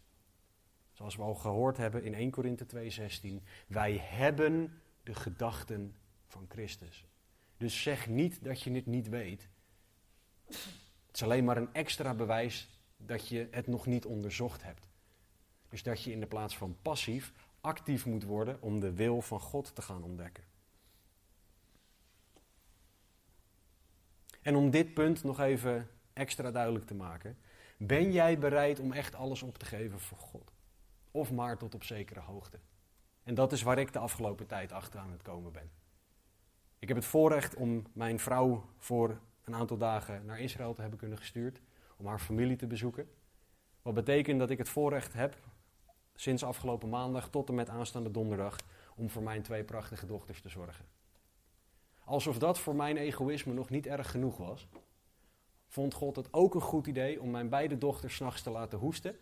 Zoals we al gehoord hebben in 1 Korinthe 2:16, wij hebben de gedachten van Christus. Dus zeg niet dat je het niet weet. Het is alleen maar een extra bewijs dat je het nog niet onderzocht hebt. Dus dat je in de plaats van passief actief moet worden om de wil van God te gaan ontdekken. En om dit punt nog even extra duidelijk te maken. Ben jij bereid om echt alles op te geven voor God? Of maar tot op zekere hoogte? En dat is waar ik de afgelopen tijd achter aan het komen ben. Ik heb het voorrecht om mijn vrouw voor een aantal dagen naar Israël te hebben kunnen gestuurd. om haar familie te bezoeken. Wat betekent dat ik het voorrecht heb, sinds afgelopen maandag tot en met aanstaande donderdag, om voor mijn twee prachtige dochters te zorgen. Alsof dat voor mijn egoïsme nog niet erg genoeg was, vond God het ook een goed idee om mijn beide dochters s'nachts te laten hoesten,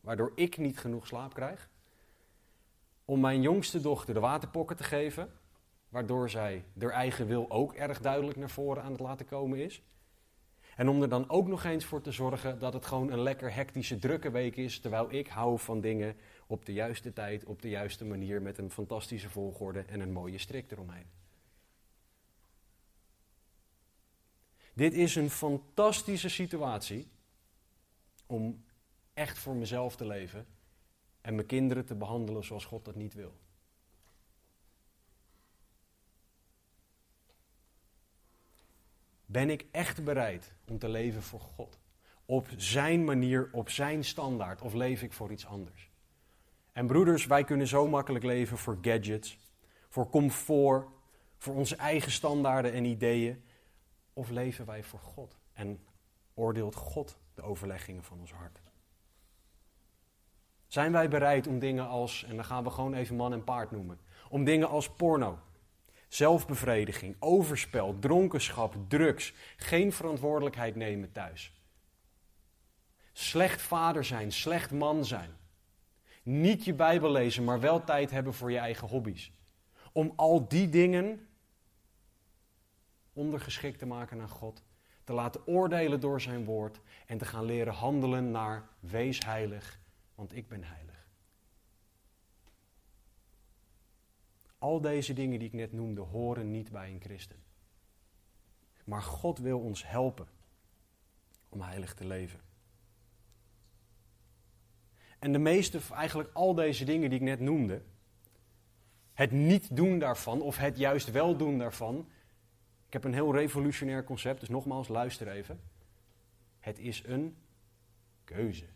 waardoor ik niet genoeg slaap krijg. Om mijn jongste dochter de waterpokken te geven, waardoor zij haar eigen wil ook erg duidelijk naar voren aan het laten komen is. En om er dan ook nog eens voor te zorgen dat het gewoon een lekker hectische, drukke week is, terwijl ik hou van dingen op de juiste tijd, op de juiste manier, met een fantastische volgorde en een mooie strik eromheen. Dit is een fantastische situatie om echt voor mezelf te leven en mijn kinderen te behandelen zoals God dat niet wil. Ben ik echt bereid om te leven voor God? Op zijn manier, op zijn standaard, of leef ik voor iets anders? En broeders, wij kunnen zo makkelijk leven voor gadgets, voor comfort, voor onze eigen standaarden en ideeën. Of leven wij voor God en oordeelt God de overleggingen van ons hart? Zijn wij bereid om dingen als, en dan gaan we gewoon even man en paard noemen, om dingen als porno, zelfbevrediging, overspel, dronkenschap, drugs, geen verantwoordelijkheid nemen thuis. Slecht vader zijn, slecht man zijn. Niet je Bijbel lezen, maar wel tijd hebben voor je eigen hobby's. Om al die dingen ondergeschikt te maken aan God, te laten oordelen door zijn woord en te gaan leren handelen naar wees heilig, want ik ben heilig. Al deze dingen die ik net noemde horen niet bij een christen. Maar God wil ons helpen om heilig te leven. En de meeste, eigenlijk al deze dingen die ik net noemde, het niet doen daarvan of het juist wel doen daarvan, ik heb een heel revolutionair concept, dus nogmaals, luister even. Het is een keuze.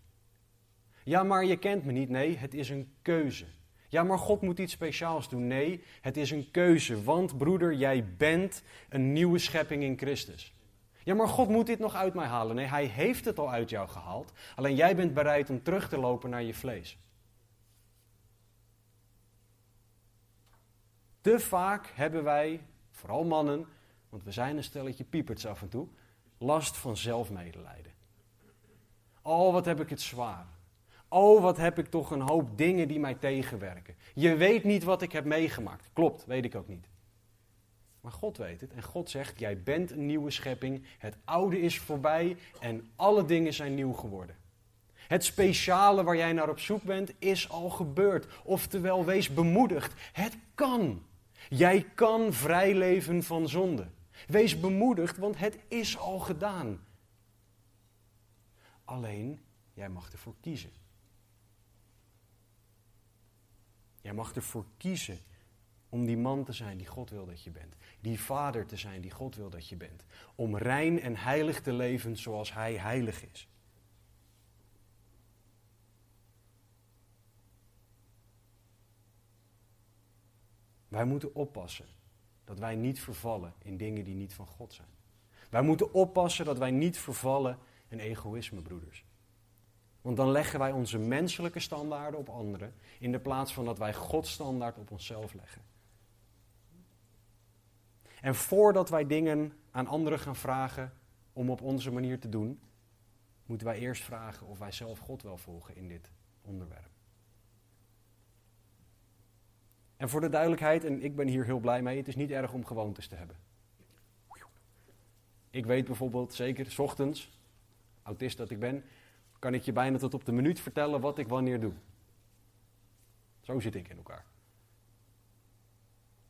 Ja, maar je kent me niet. Nee, het is een keuze. Ja, maar God moet iets speciaals doen. Nee, het is een keuze. Want broeder, jij bent een nieuwe schepping in Christus. Ja, maar God moet dit nog uit mij halen. Nee, Hij heeft het al uit jou gehaald. Alleen jij bent bereid om terug te lopen naar je vlees. Te vaak hebben wij, vooral mannen, want we zijn een stelletje pieperts af en toe, last van zelfmedelijden. Oh, wat heb ik het zwaar. Oh, wat heb ik toch een hoop dingen die mij tegenwerken. Je weet niet wat ik heb meegemaakt. Klopt, weet ik ook niet. Maar God weet het en God zegt, jij bent een nieuwe schepping, het oude is voorbij en alle dingen zijn nieuw geworden. Het speciale waar jij naar op zoek bent is al gebeurd. Oftewel, wees bemoedigd. Het kan. Jij kan vrij leven van zonde. Wees bemoedigd, want het is al gedaan. Alleen, jij mag ervoor kiezen. Jij mag ervoor kiezen om die man te zijn die God wil dat je bent. Die vader te zijn die God wil dat je bent. Om rein en heilig te leven zoals Hij heilig is. Wij moeten oppassen dat wij niet vervallen in dingen die niet van God zijn. Wij moeten oppassen dat wij niet vervallen in egoïsme, broeders. Want dan leggen wij onze menselijke standaarden op anderen in de plaats van dat wij Gods standaard op onszelf leggen. En voordat wij dingen aan anderen gaan vragen om op onze manier te doen, moeten wij eerst vragen of wij zelf God wel volgen in dit onderwerp. En voor de duidelijkheid, en ik ben hier heel blij mee, het is niet erg om gewoontes te hebben. Ik weet bijvoorbeeld zeker, s ochtends, autist dat ik ben, kan ik je bijna tot op de minuut vertellen wat ik wanneer doe. Zo zit ik in elkaar.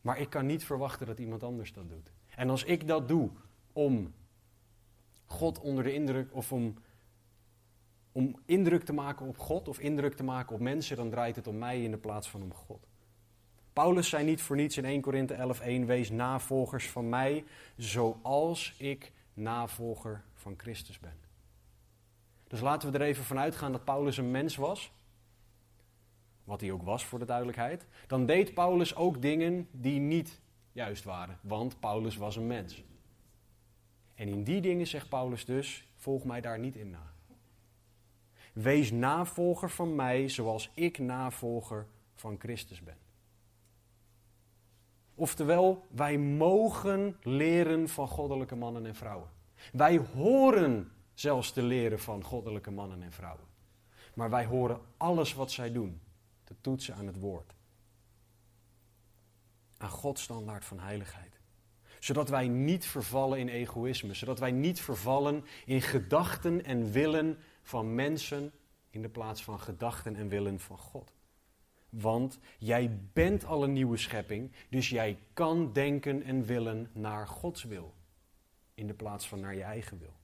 Maar ik kan niet verwachten dat iemand anders dat doet. En als ik dat doe om God onder de indruk, of om, om indruk te maken op God of indruk te maken op mensen, dan draait het om mij in de plaats van om God. Paulus zei niet voor niets in 1 Korinthe 11:1: Wees navolgers van mij, zoals ik navolger van Christus ben. Dus laten we er even vanuit gaan dat Paulus een mens was. Wat hij ook was voor de duidelijkheid. Dan deed Paulus ook dingen die niet juist waren, want Paulus was een mens. En in die dingen zegt Paulus dus, volg mij daar niet in na. Wees navolger van mij zoals ik navolger van Christus ben. Oftewel, wij mogen leren van goddelijke mannen en vrouwen. Wij horen zelfs te leren van goddelijke mannen en vrouwen. Maar wij horen alles wat zij doen te toetsen aan het woord. Aan Gods standaard van heiligheid. Zodat wij niet vervallen in egoïsme. Zodat wij niet vervallen in gedachten en willen van mensen in de plaats van gedachten en willen van God. Want jij bent al een nieuwe schepping, dus jij kan denken en willen naar Gods wil. In de plaats van naar je eigen wil.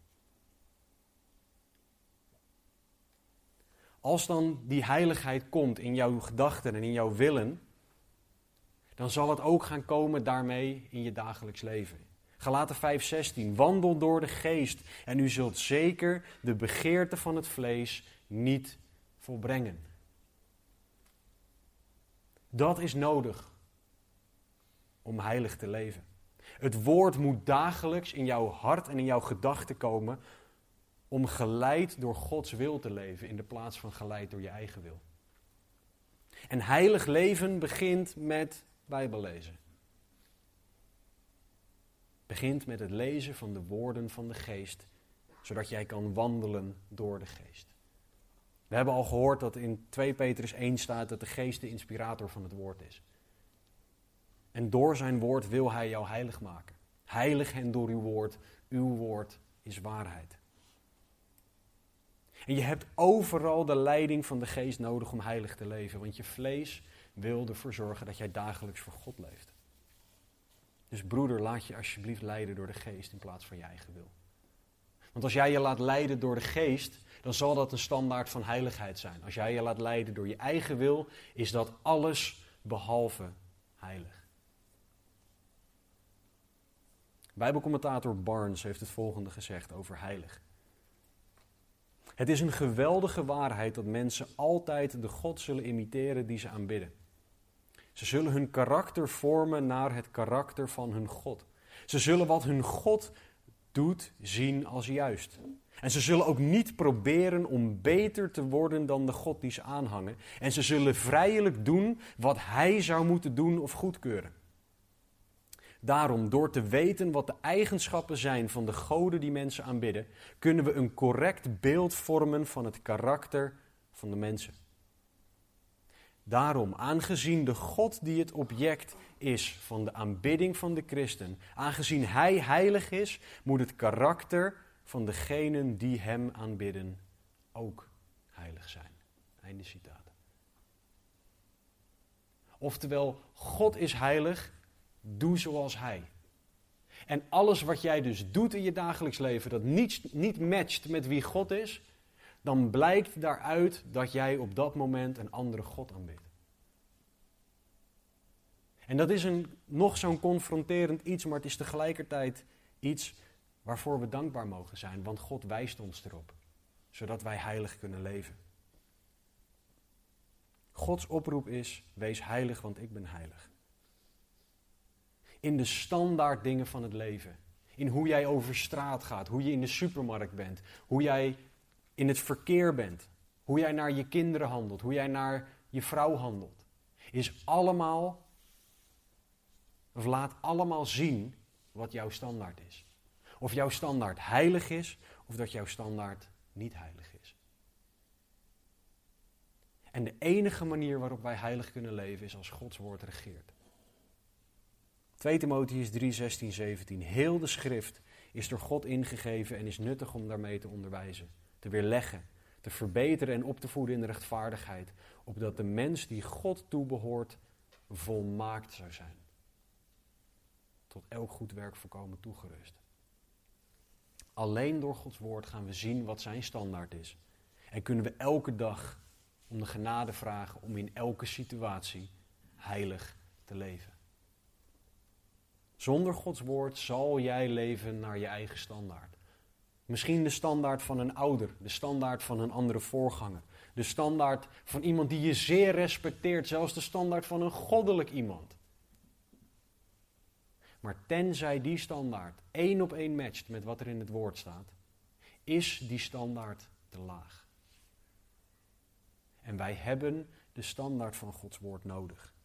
Als dan die heiligheid komt in jouw gedachten en in jouw willen, dan zal het ook gaan komen daarmee in je dagelijks leven. Galaten 5:16 Wandel door de geest en u zult zeker de begeerte van het vlees niet volbrengen. Dat is nodig om heilig te leven. Het woord moet dagelijks in jouw hart en in jouw gedachten komen om geleid door Gods wil te leven in de plaats van geleid door je eigen wil. En heilig leven begint met Bijbellezen. Begint met het lezen van de woorden van de geest, zodat jij kan wandelen door de geest. We hebben al gehoord dat in 2 Petrus 1 staat dat de geest de inspirator van het woord is. En door zijn woord wil hij jou heilig maken. Heilig hen door uw woord. Uw woord is waarheid. En je hebt overal de leiding van de geest nodig om heilig te leven. Want je vlees wil ervoor zorgen dat jij dagelijks voor God leeft. Dus broeder, laat je alsjeblieft leiden door de geest in plaats van je eigen wil. Want als jij je laat leiden door de geest, dan zal dat een standaard van heiligheid zijn. Als jij je laat leiden door je eigen wil, is dat alles behalve heilig. Bijbelcommentator Barnes heeft het volgende gezegd over heilig. Het is een geweldige waarheid dat mensen altijd de God zullen imiteren die ze aanbidden. Ze zullen hun karakter vormen naar het karakter van hun God. Ze zullen wat hun God doet zien als juist. En ze zullen ook niet proberen om beter te worden dan de God die ze aanhangen. En ze zullen vrijelijk doen wat hij zou moeten doen of goedkeuren. Daarom, door te weten wat de eigenschappen zijn van de goden die mensen aanbidden, kunnen we een correct beeld vormen van het karakter van de mensen. Daarom, aangezien de God die het object is van de aanbidding van de christen, aangezien hij heilig is, moet het karakter van degenen die hem aanbidden ook heilig zijn. Einde citaat. Oftewel, God is heilig, doe zoals hij. En alles wat jij dus doet in je dagelijks leven, dat niet, niet matcht met wie God is, dan blijkt daaruit dat jij op dat moment een andere God aanbidt. En dat is een, nog zo'n confronterend iets, maar het is tegelijkertijd iets waarvoor we dankbaar mogen zijn, want God wijst ons erop, zodat wij heilig kunnen leven. Gods oproep is: wees heilig, want ik ben heilig. In de standaard dingen van het leven, in hoe jij over straat gaat, hoe je in de supermarkt bent, hoe jij in het verkeer bent, hoe jij naar je kinderen handelt, hoe jij naar je vrouw handelt, is allemaal, of laat allemaal zien wat jouw standaard is. Of jouw standaard heilig is, of dat jouw standaard niet heilig is. En de enige manier waarop wij heilig kunnen leven is als Gods woord regeert. 2 Timotheus 3, 16, 17. Heel de schrift is door God ingegeven en is nuttig om daarmee te onderwijzen, te weerleggen, te verbeteren en op te voeden in de rechtvaardigheid, opdat de mens die God toebehoort volmaakt zou zijn. Tot elk goed werk voorkomen toegerust. Alleen door Gods woord gaan we zien wat zijn standaard is. En kunnen we elke dag om de genade vragen om in elke situatie heilig te leven. Zonder Gods woord zal jij leven naar je eigen standaard. Misschien de standaard van een ouder, de standaard van een andere voorganger, de standaard van iemand die je zeer respecteert, zelfs de standaard van een goddelijk iemand. Maar tenzij die standaard één op één matcht met wat er in het woord staat, is die standaard te laag. En wij hebben de standaard van Gods woord nodig.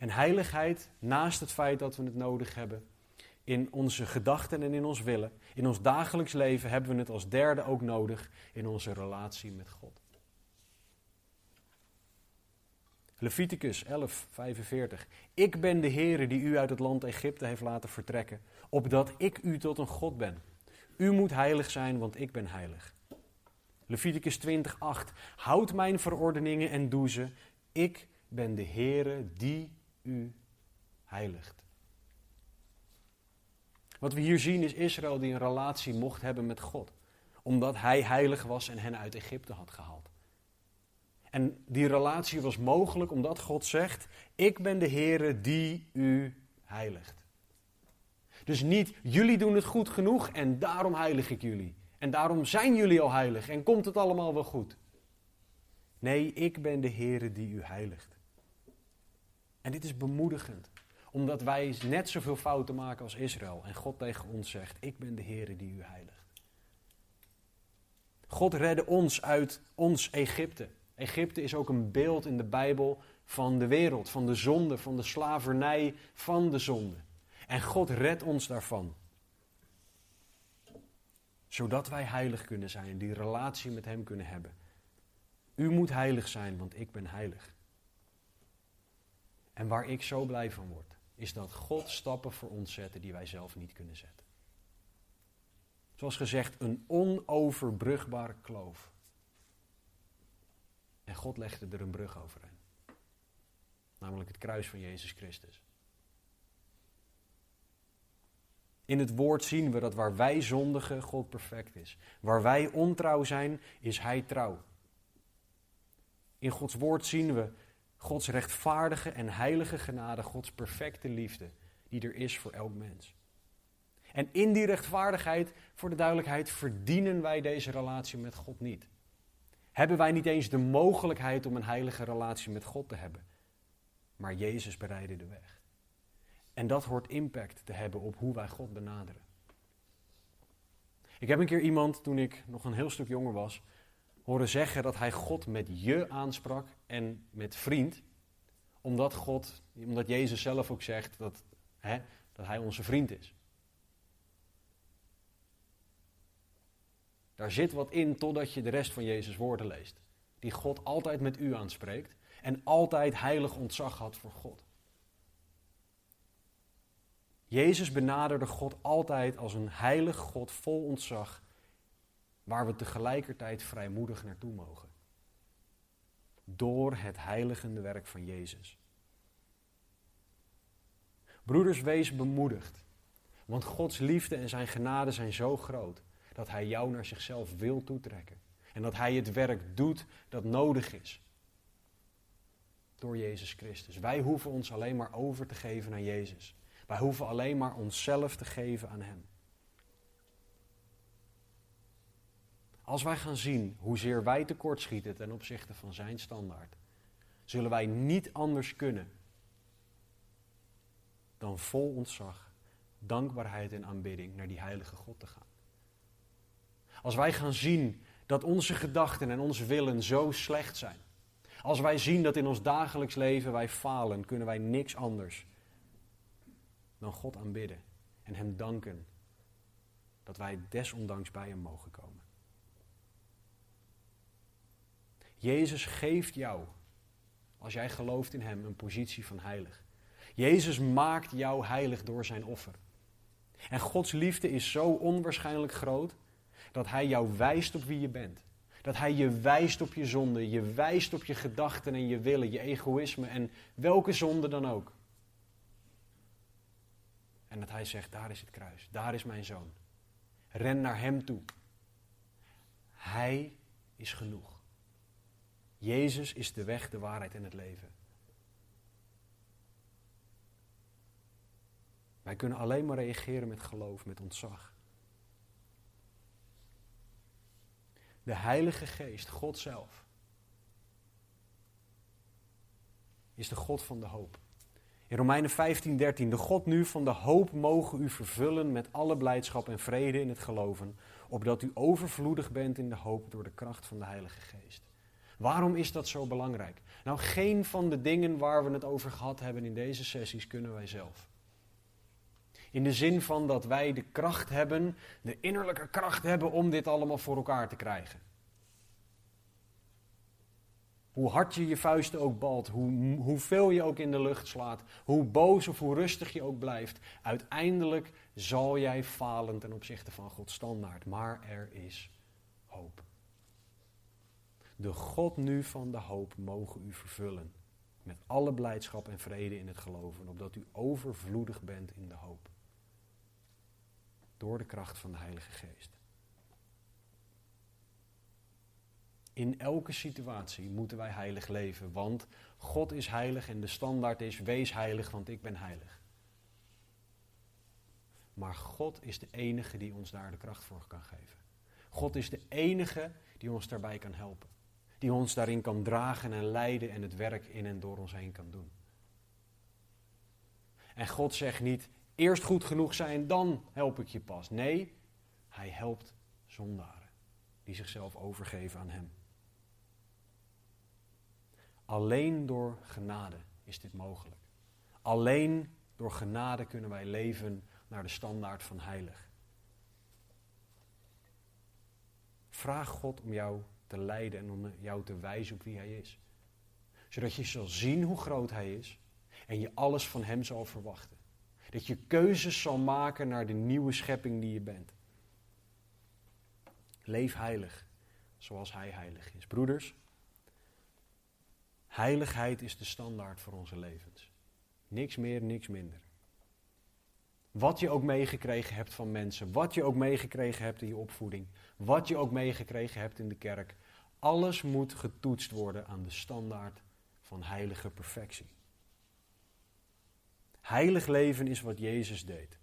En heiligheid, naast het feit dat we het nodig hebben, in onze gedachten en in ons willen, in ons dagelijks leven, hebben we het als derde ook nodig in onze relatie met God. Leviticus 11, 45. Ik ben de Heere die u uit het land Egypte heeft laten vertrekken, opdat ik u tot een God ben. U moet heilig zijn, want ik ben heilig. Leviticus 20, 8. Houd mijn verordeningen en doe ze. Ik ben de Heere die u heiligt. Wat we hier zien is Israël die een relatie mocht hebben met God, omdat hij heilig was en hen uit Egypte had gehaald. En die relatie was mogelijk omdat God zegt: Ik ben de Heere die u heiligt. Dus niet jullie doen het goed genoeg en daarom heilig ik jullie. En daarom zijn jullie al heilig en komt het allemaal wel goed. Nee, ik ben de Heere die u heiligt. En dit is bemoedigend, omdat wij net zoveel fouten maken als Israël. En God tegen ons zegt: Ik ben de Heere die u heiligt. God redde ons uit ons Egypte. Egypte is ook een beeld in de Bijbel van de wereld, van de zonde, van de slavernij, van de zonde. En God redt ons daarvan. Zodat wij heilig kunnen zijn, die relatie met Hem kunnen hebben. U moet heilig zijn, want ik ben heilig. En waar ik zo blij van word, is dat God stappen voor ons zette die wij zelf niet kunnen zetten. Zoals gezegd, een onoverbrugbare kloof. En God legde er een brug overheen. Namelijk het kruis van Jezus Christus. In het woord zien we dat waar wij zondigen, God perfect is. Waar wij ontrouw zijn, is Hij trouw. In Gods woord zien we Gods rechtvaardige en heilige genade, Gods perfecte liefde, die er is voor elk mens. En in die rechtvaardigheid, voor de duidelijkheid, verdienen wij deze relatie met God niet. Hebben wij niet eens de mogelijkheid om een heilige relatie met God te hebben. Maar Jezus bereidde de weg. En dat hoort impact te hebben op hoe wij God benaderen. Ik heb een keer iemand, toen ik nog een heel stuk jonger was, horen zeggen dat hij God met je aansprak en met vriend. Omdat, God, omdat Jezus zelf ook zegt dat, hè, dat hij onze vriend is. Daar zit wat in totdat je de rest van Jezus' woorden leest. Die God altijd met u aanspreekt en altijd heilig ontzag had voor God. Jezus benaderde God altijd als een heilig God vol ontzag, waar we tegelijkertijd vrijmoedig naartoe mogen. Door het heiligende werk van Jezus. Broeders, wees bemoedigd, want Gods liefde en zijn genade zijn zo groot dat Hij jou naar zichzelf wil toetrekken. En dat Hij het werk doet dat nodig is. Door Jezus Christus. Wij hoeven ons alleen maar over te geven aan Jezus. Wij hoeven alleen maar onszelf te geven aan Hem. Als wij gaan zien hoezeer wij tekortschieten ten opzichte van Zijn standaard, zullen wij niet anders kunnen dan vol ontzag, dankbaarheid en aanbidding naar die heilige God te gaan. Als wij gaan zien dat onze gedachten en onze willen zo slecht zijn. Als wij zien dat in ons dagelijks leven wij falen, kunnen wij niks anders dan God aanbidden en Hem danken dat wij desondanks bij Hem mogen komen. Jezus geeft jou, als jij gelooft in Hem, een positie van heilig. Jezus maakt jou heilig door Zijn offer. En Gods liefde is zo onwaarschijnlijk groot dat Hij jou wijst op wie je bent. Dat Hij je wijst op je zonde, je wijst op je gedachten en je willen, je egoïsme en welke zonde dan ook. En dat Hij zegt, daar is het kruis, daar is mijn zoon. Ren naar Hem toe. Hij is genoeg. Jezus is de weg, de waarheid en het leven. Wij kunnen alleen maar reageren met geloof, met ontzag. De Heilige Geest, God zelf, is de God van de hoop. In Romeinen 15, 13. De God nu van de hoop mogen u vervullen met alle blijdschap en vrede in het geloven, opdat u overvloedig bent in de hoop door de kracht van de Heilige Geest. Waarom is dat zo belangrijk? Nou, geen van de dingen waar we het over gehad hebben in deze sessies kunnen wij zelf. In de zin van dat wij de kracht hebben, de innerlijke kracht hebben om dit allemaal voor elkaar te krijgen. Hoe hard je je vuisten ook balt, hoe, hoeveel je ook in de lucht slaat, hoe boos of hoe rustig je ook blijft, uiteindelijk zal jij falen ten opzichte van Gods standaard. Maar er is hoop. De God nu van de hoop mogen u vervullen met alle blijdschap en vrede in het geloven, opdat u overvloedig bent in de hoop. Door de kracht van de Heilige Geest. In elke situatie moeten wij heilig leven, want God is heilig en de standaard is wees heilig, want ik ben heilig. Maar God is de enige die ons daar de kracht voor kan geven. God is de enige die ons daarbij kan helpen. Die ons daarin kan dragen en leiden en het werk in en door ons heen kan doen. En God zegt niet, eerst goed genoeg zijn, dan help ik je pas. Nee, hij helpt zondaren die zichzelf overgeven aan hem. Alleen door genade is dit mogelijk. Alleen door genade kunnen wij leven naar de standaard van heilig. Vraag God om jou te leiden en om jou te wijzen op wie Hij is. Zodat je zal zien hoe groot Hij is en je alles van Hem zal verwachten. Dat je keuzes zal maken naar de nieuwe schepping die je bent. Leef heilig, zoals Hij heilig is. Broeders, heiligheid is de standaard voor onze levens. Niks meer, niks minder. Wat je ook meegekregen hebt van mensen, wat je ook meegekregen hebt in je opvoeding, wat je ook meegekregen hebt in de kerk, alles moet getoetst worden aan de standaard van heilige perfectie. Heilig leven is wat Jezus deed.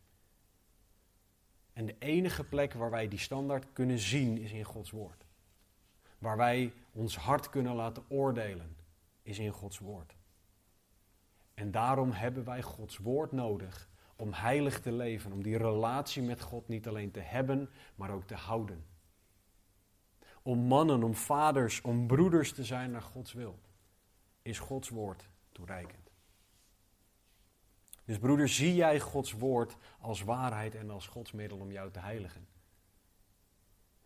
En de enige plek waar wij die standaard kunnen zien is in Gods woord. Waar wij ons hart kunnen laten oordelen is in Gods woord. En daarom hebben wij Gods woord nodig om heilig te leven, om die relatie met God niet alleen te hebben, maar ook te houden. Om mannen, om vaders, om broeders te zijn naar Gods wil, is Gods woord toereikend. Dus broeder, zie jij Gods woord als waarheid en als Gods middel om jou te heiligen?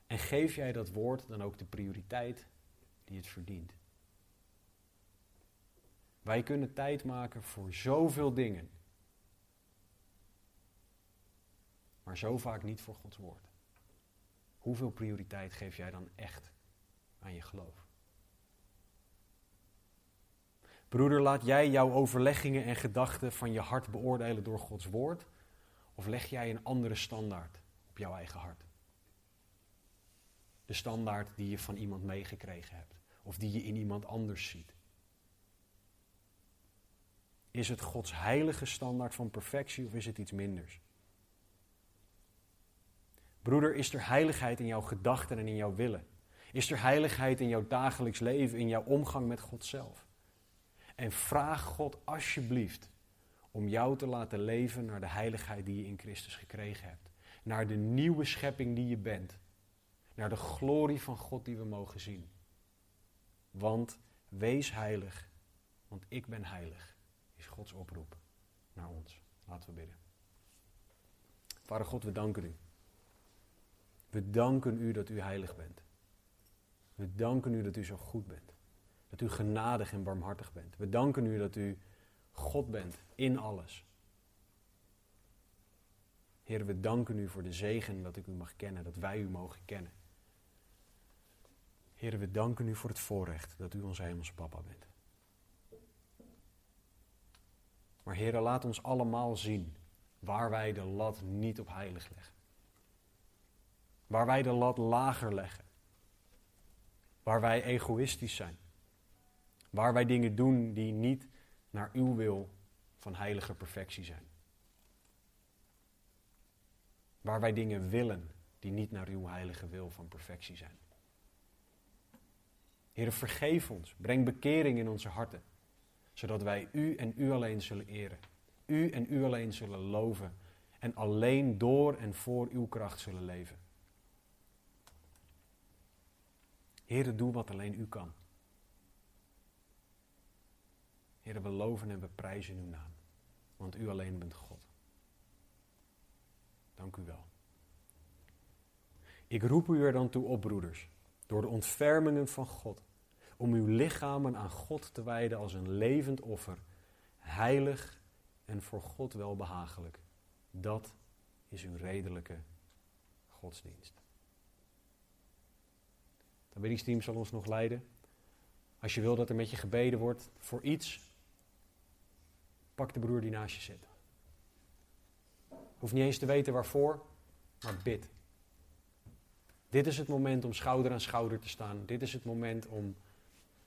En geef jij dat woord dan ook de prioriteit die het verdient? Wij kunnen tijd maken voor zoveel dingen. Maar zo vaak niet voor Gods woord. Hoeveel prioriteit geef jij dan echt aan je geloof? Broeder, laat jij jouw overleggingen en gedachten van je hart beoordelen door Gods woord? Of leg jij een andere standaard op jouw eigen hart? De standaard die je van iemand meegekregen hebt, of die je in iemand anders ziet. Is het Gods heilige standaard van perfectie of is het iets minders? Broeder, is er heiligheid in jouw gedachten en in jouw willen? Is er heiligheid in jouw dagelijks leven, in jouw omgang met God zelf? En vraag God alsjeblieft om jou te laten leven naar de heiligheid die je in Christus gekregen hebt. Naar de nieuwe schepping die je bent. Naar de glorie van God die we mogen zien. Want wees heilig, want ik ben heilig is Gods oproep naar ons. Laten we bidden. Vader God, we danken u. We danken u dat u heilig bent. We danken u dat u zo goed bent. Dat u genadig en barmhartig bent. We danken u dat u God bent in alles. Heer, we danken u voor de zegen dat ik u mag kennen, dat wij u mogen kennen. Heer, we danken u voor het voorrecht dat u onze hemelse papa bent. Maar heren, laat ons allemaal zien waar wij de lat niet op heilig leggen. Waar wij de lat lager leggen. Waar wij egoïstisch zijn. Waar wij dingen doen die niet naar uw wil van heilige perfectie zijn. Waar wij dingen willen die niet naar uw heilige wil van perfectie zijn. Heer, vergeef ons. Breng bekering in onze harten zodat wij u en u alleen zullen eren. u en u alleen zullen loven en alleen door en voor uw kracht zullen leven. Heere, doe wat alleen u kan. Heere, we loven en we prijzen uw naam, want u alleen bent God. Dank u wel. Ik roep u er dan toe op, broeders, door de ontfermingen van God, om uw lichamen aan God te wijden als een levend offer, heilig en voor God welbehagelijk. Dat is uw redelijke godsdienst. De biddingsteam zal ons nog leiden. Als je wil dat er met je gebeden wordt voor iets, pak de broer die naast je zit. Hoeft niet eens te weten waarvoor, maar bid. Dit is het moment om schouder aan schouder te staan. Dit is het moment om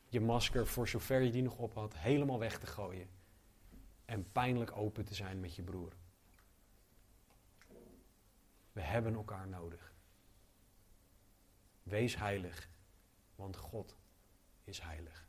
je masker, voor zover je die nog op had, helemaal weg te gooien. En pijnlijk open te zijn met je broer. We hebben elkaar nodig. Wees heilig, want God is heilig.